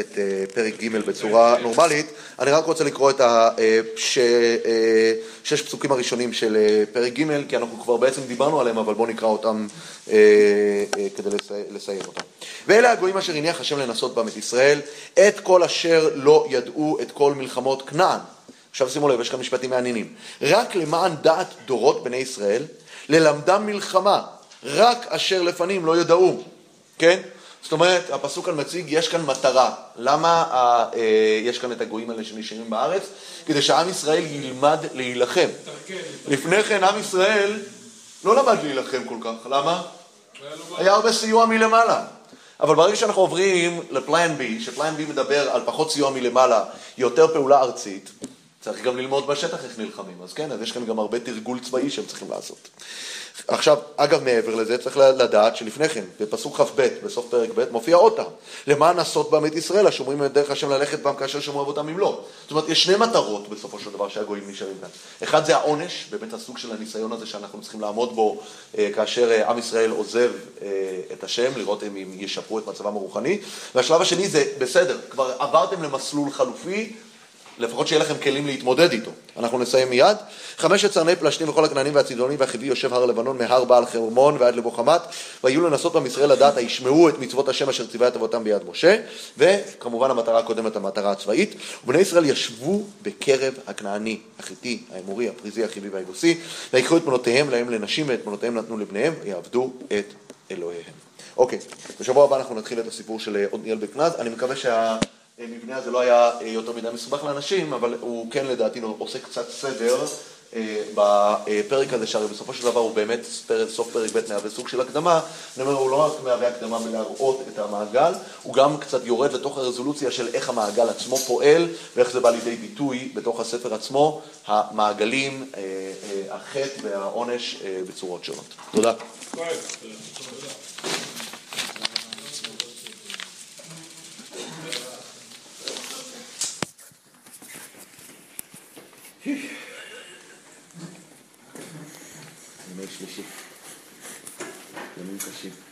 את אה, פרק ג' בצורה נורמלית, אני רק רוצה לקרוא את השש אה, פסוקים הראשונים של פרק ג', כי אנחנו כבר בעצם דיברנו עליהם, אבל בואו נקרא אותם כדי לסיים אותם. ואלה הגויים אשר הניח השם לנסות בם את ישראל, את כל אשר לא ידעו את כל מלחמות כנען. עכשיו שימו לב, יש כאן משפטים מעניינים. רק למען דעת דורות בני ישראל, ללמדם מלחמה, רק אשר לפנים לא ידעו, כן? זאת אומרת, הפסוק כאן מציג, יש כאן מטרה. למה אה, יש כאן את הגויים האלה שנשארים בארץ? כדי שעם ישראל ילמד להילחם. לפני כן עם ישראל לא למד להילחם כל כך. למה? היה הרבה סיוע מלמעלה. אבל ברגע שאנחנו עוברים לפלן B, שפלן B מדבר על פחות סיוע מלמעלה, יותר פעולה ארצית, צריך גם ללמוד בשטח איך נלחמים. אז כן, אז יש כאן גם הרבה תרגול צבאי שהם צריכים לעשות. עכשיו, אגב, מעבר לזה, צריך לדעת שלפני כן, בפסוק כ"ב, בסוף פרק ב', מופיע עוד פעם, למען בם את ישראל, השומרים את דרך השם ללכת בם כאשר שמרו אבותם אם לא. זאת אומרת, יש שני מטרות בסופו של דבר שהגויים נשארים כאן. אחד זה העונש, באמת הסוג של הניסיון הזה שאנחנו צריכים לעמוד בו אה, כאשר אה, עם ישראל עוזב אה, את השם, לראות אם ישפרו את מצבם הרוחני. והשלב השני זה, בסדר, כבר עברתם למסלול חלופי, לפחות שיהיה לכם כלים להתמודד איתו. אנחנו נסיים מיד. חמשת צרני פלשתים וכל הכנענים והצידונים והחיבי יושב הר לבנון מהר בעל חרמון ועד לבו חמת ויהיו לנסות בם ישראל לדעת הישמעו את מצוות השם אשר ציווה את אבותם ביד משה וכמובן המטרה הקודמת המטרה הצבאית ובני ישראל ישבו בקרב הכנעני, החיטי, האמורי, הפריזי, החיבי והיבוסי ויקחו את תמונותיהם להם לנשים ואת תמונותיהם נתנו לבניהם ויעבדו את אלוהיהם. אוקיי, בשבוע הבא אנחנו נתחיל את הסיפור של עתניאל בקנז, אני מקווה שה... המבנה הזה לא היה יותר מדי מסובך לאנשים, אבל הוא כן לדעתי עושה קצת סדר אה, בפרק הזה, שהרי בסופו של דבר הוא באמת, סוף פרק ב' מהווה סוג של הקדמה, אני אומר, הוא לא רק מהווה הקדמה בלהראות את המעגל, הוא גם קצת יורד לתוך הרזולוציה של איך המעגל עצמו פועל ואיך זה בא לידי ביטוי בתוך הספר עצמו, המעגלים, אה, אה, החטא והעונש בצורות שונות. תודה. ימי שלישי. ימים קשים.